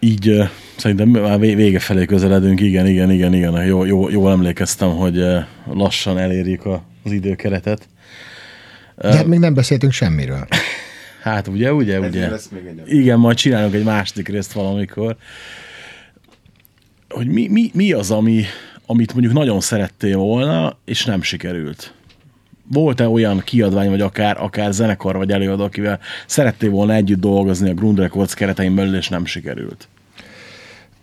Így szerintem már vé- vége felé közeledünk, igen, igen, igen, igen. Jó, jó, jól emlékeztem, hogy lassan elérjük a, az időkeretet. De hát még nem beszéltünk semmiről. Hát ugye, ugye, Ezért ugye. lesz még egy Igen, majd csinálunk egy második részt valamikor. Hogy mi, mi, mi az, ami, amit mondjuk nagyon szerettél volna, és nem sikerült? Volt-e olyan kiadvány, vagy akár, akár zenekar, vagy előadó, akivel szerettél volna együtt dolgozni a Grund Records keretein belül, és nem sikerült?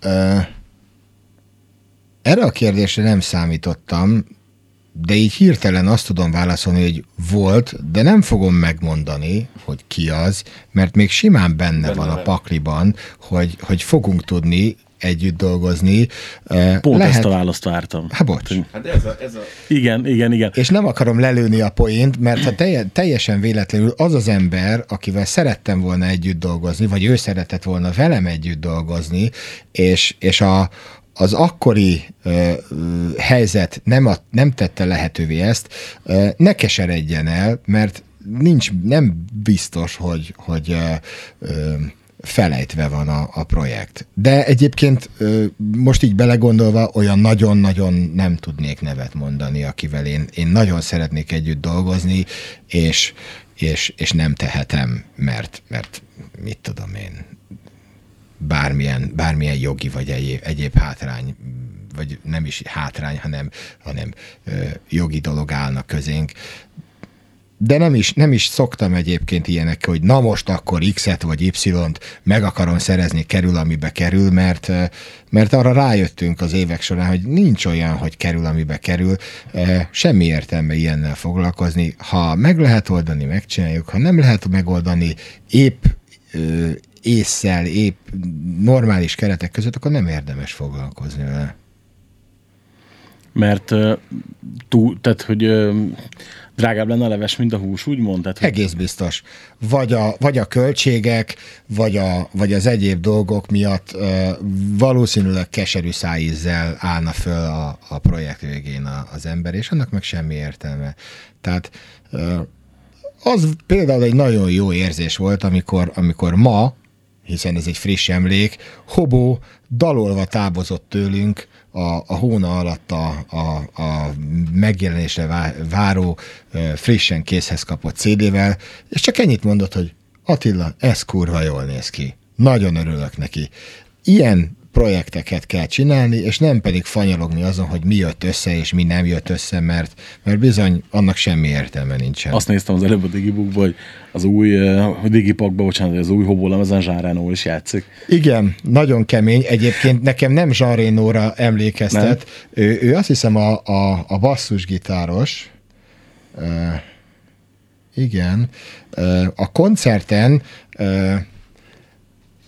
Ö, erre a kérdésre nem számítottam, de így hirtelen azt tudom válaszolni, hogy volt, de nem fogom megmondani, hogy ki az, mert még simán benne, benne van a pakliban, hogy, hogy fogunk tudni együtt dolgozni. Pont Lehet... ezt a választ vártam. Hát bocs. Hát ez a, ez a Igen, igen, igen. És nem akarom lelőni a poént, mert ha telje, teljesen véletlenül az az ember, akivel szerettem volna együtt dolgozni, vagy ő szeretett volna velem együtt dolgozni, és, és a, az akkori ö, ö, helyzet nem, a, nem tette lehetővé ezt, ö, ne keseredjen el, mert nincs, nem biztos, hogy, hogy ö, ö, felejtve van a, a projekt. De egyébként most így belegondolva olyan nagyon-nagyon nem tudnék nevet mondani, akivel én, én nagyon szeretnék együtt dolgozni, és, és, és nem tehetem, mert, mert mit tudom én, bármilyen, bármilyen jogi vagy egyéb, egyéb hátrány, vagy nem is hátrány, hanem, hanem ö, jogi dolog állna közénk. De nem is, nem is szoktam egyébként ilyenek, hogy na most akkor X-et vagy Y-t meg akarom szerezni, kerül, amibe kerül, mert, ö, mert arra rájöttünk az évek során, hogy nincs olyan, hogy kerül, amibe kerül. Ö, Semmi értelme ilyennel foglalkozni. Ha meg lehet oldani, megcsináljuk. Ha nem lehet megoldani, épp ö, észszel, épp normális keretek között, akkor nem érdemes foglalkozni vele. Mert túl, tehát, hogy drágább lenne a leves, mint a hús, úgymond? Tehát, hogy Egész biztos. Vagy a, vagy a költségek, vagy, a, vagy az egyéb dolgok miatt ö, valószínűleg keserű szájízzel állna föl a, a projekt végén a, az ember, és annak meg semmi értelme. Tehát ö, az például egy nagyon jó érzés volt, amikor, amikor ma, hiszen ez egy friss emlék, Hobó dalolva távozott tőlünk a, a hóna alatt a, a, a megjelenésre vá- váró, frissen készhez kapott CD-vel, és csak ennyit mondott, hogy Attila, ez kurva jól néz ki. Nagyon örülök neki. Ilyen projekteket kell csinálni, és nem pedig fanyalogni azon, hogy mi jött össze, és mi nem jött össze, mert, mert bizony annak semmi értelme nincsen. azt néztem az előbb a Digibookban, hogy az új uh, Digipakban, bocsánat, hogy az új Hobó lemezen Jean Reno is játszik. Igen, nagyon kemény. Egyébként nekem nem Jean Reno-ra emlékeztet. Ő, ő azt hiszem a, a, a basszusgitáros. Ö, igen. Ö, A koncerten ö,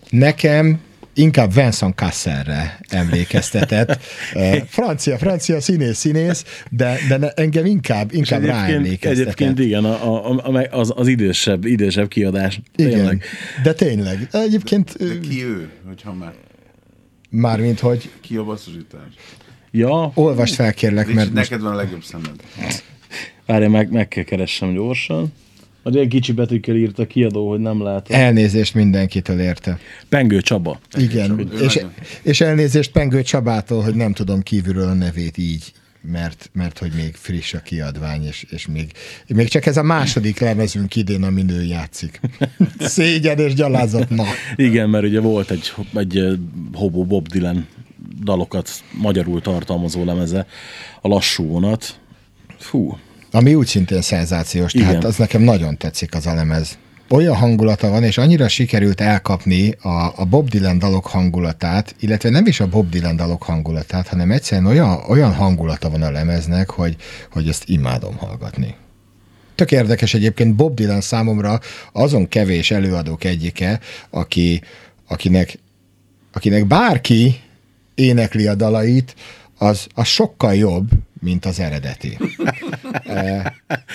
nekem inkább Vincent Casserre emlékeztetett. Francia, francia színész, színész, de, de ne, engem inkább, inkább egyébként, ráemlékeztetett. egyébként igen, a, a, a, az, az idősebb, idősebb kiadás. Igen, Tényleg. de tényleg. Egyébként ö, De ki ő, hogyha már mármint, hogy ki a basszusítás? Ja, olvast fel kérlek, mert most neked van a legjobb szemed. várj, meg, meg kell keressem gyorsan. A ilyen kicsi betűkkel írt a kiadó, hogy nem látom. elnézést mindenkitől érte. Pengő Csaba. Igen, Ő és, és elnézést Pengő Csabától, hogy nem tudom kívülről a nevét így, mert, mert hogy még friss a kiadvány, és, és még, még csak ez a második lemezünk idén, amin ő játszik. Szégyen és gyalázat ma. Igen, mert ugye volt egy, egy Hobo Bob Dylan dalokat magyarul tartalmazó lemeze, a lassú vonat. Fú, Ami úgy szintén szenzációs, tehát Igen. az nekem nagyon tetszik az a lemez. Olyan hangulata van, és annyira sikerült elkapni a, a Bob Dylan dalok hangulatát, illetve nem is a Bob Dylan dalok hangulatát, hanem egyszerűen olyan, olyan hangulata van a lemeznek, hogy, hogy ezt imádom hallgatni. Tök érdekes egyébként Bob Dylan számomra azon kevés előadók egyike, aki, akinek, akinek bárki énekli a dalait, az, az sokkal jobb, mint az eredeti.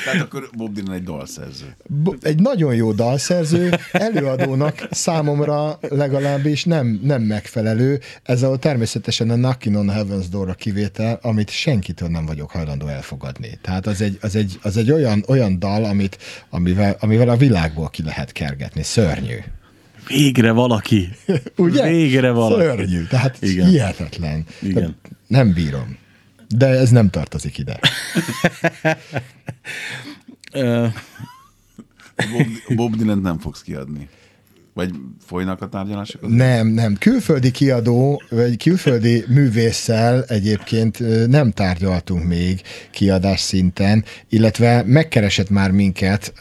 Tehát akkor Bob Dylan egy dalszerző. Bo- egy nagyon jó dalszerző, előadónak számomra legalábbis nem, nem megfelelő. Ez a természetesen a Knockin' on Heaven's Door a kivétel, amit senkitől nem vagyok hajlandó elfogadni. Tehát az egy, az egy, az egy olyan, olyan dal, amit, amivel, amivel a világból ki lehet kergetni. Szörnyű. végre valaki. Ugye? Végre valaki. Szörnyű. Tehát. Igen. hihetetlen. Igen. Tehát Nem bírom. De ez nem tartozik ide. Bob, Bob Dylan nem fogsz kiadni. Vagy folynak a tárgyalások? Nem, nem. Külföldi kiadó, vagy külföldi művésszel egyébként nem tárgyaltunk még kiadás szinten, illetve megkeresett már minket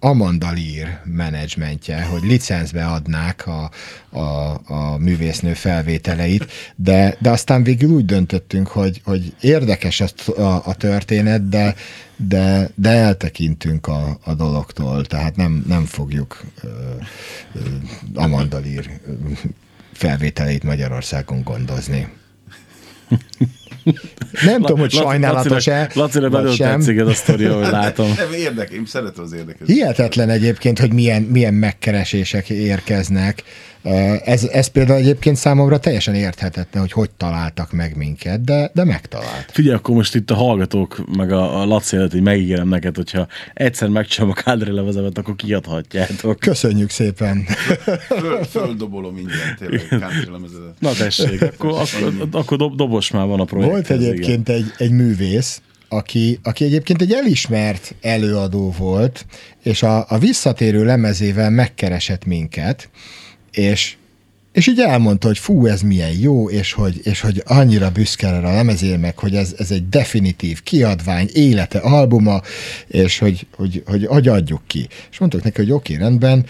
Amanda Lear menedzsmentje, hogy licencbe adnák a, a, a művésznő felvételeit, de, de aztán végül úgy döntöttünk, hogy, hogy érdekes a, a, a történet, de, de, de eltekintünk a, a dologtól, tehát nem, nem fogjuk ö, felvételeit Magyarországon gondozni. Nem tudom, hogy sajnálatos-e, nagyon sem. tetszik ez a sztori, ahogy látom. Én szeretem az érdekes. Hihetetlen egyébként, hogy milyen, milyen megkeresések érkeznek. Ez, ez például egyébként számomra teljesen érthetetlen, hogy hogy találtak meg minket, de, de megtalált. Figyelj, akkor most itt a hallgatók, meg a, a Laci előtt, hogy megígérem neked, hogyha egyszer megcsinálom a kádri levezemet, akkor kiadhatjátok. Köszönjük szépen. Föl, földobolom mindent, tényleg, lemezedet. Na tessék, akkor, akkor, akkor dob, dobos már van a projekt. Volt egyébként egy, egy művész, aki, aki egyébként egy elismert előadó volt, és a, a visszatérő lemezével megkeresett minket, és és így elmondta, hogy fú, ez milyen jó, és hogy, és hogy annyira büszke erre a lemezére, meg hogy ez, ez egy definitív kiadvány, élete, albuma, és hogy, hogy, hogy, hogy adjuk ki. És mondtuk neki, hogy oké, rendben,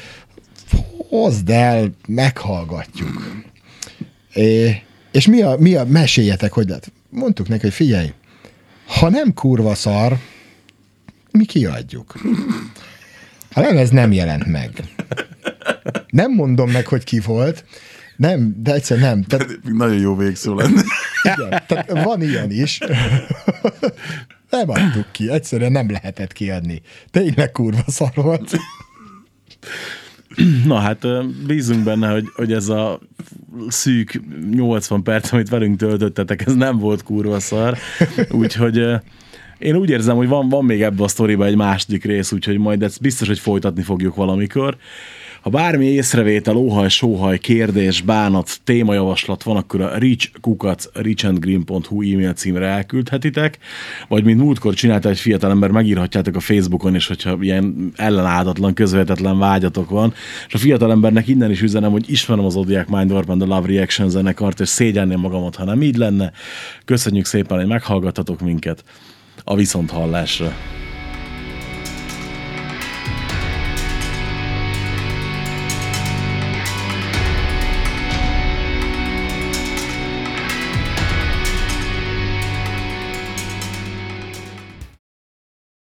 hozd el, meghallgatjuk. É, és mi a, mi a, meséljetek, hogy lett. Mondtuk neki, hogy figyelj, ha nem kurva szar, mi kiadjuk. A lemez nem jelent meg. Nem mondom meg, hogy ki volt, nem, de egyszer nem. Tehát, Nagyon jó végszó lenne. igen, tehát van ilyen is. Nem adtuk ki, egyszerűen nem lehetett kiadni. Tényleg kurva szar volt. Na hát bízunk benne, hogy, hogy ez a szűk 80 perc, amit velünk töltöttetek, ez nem volt kurva szar. Úgyhogy én úgy érzem, hogy van, van még ebbe a sztoriba egy második rész, úgyhogy majd ezt biztos, hogy folytatni fogjuk valamikor. Ha bármi észrevétel, óhaj, sóhaj, kérdés, bánat, témajavaslat van, akkor a reachkukac reachandgreen.hu e-mail címre elküldhetitek, vagy mint múltkor csinálta egy fiatalember, megírhatjátok a Facebookon is, hogyha ilyen ellenáldatlan, közvetetlen vágyatok van, és a fiatalembernek innen is üzenem, hogy ismerem az Zodiac Mind Warp a Love Reaction zenekart, és szégyenném magamat, ha nem így lenne. Köszönjük szépen, hogy meghallgattatok minket a viszonthallásra.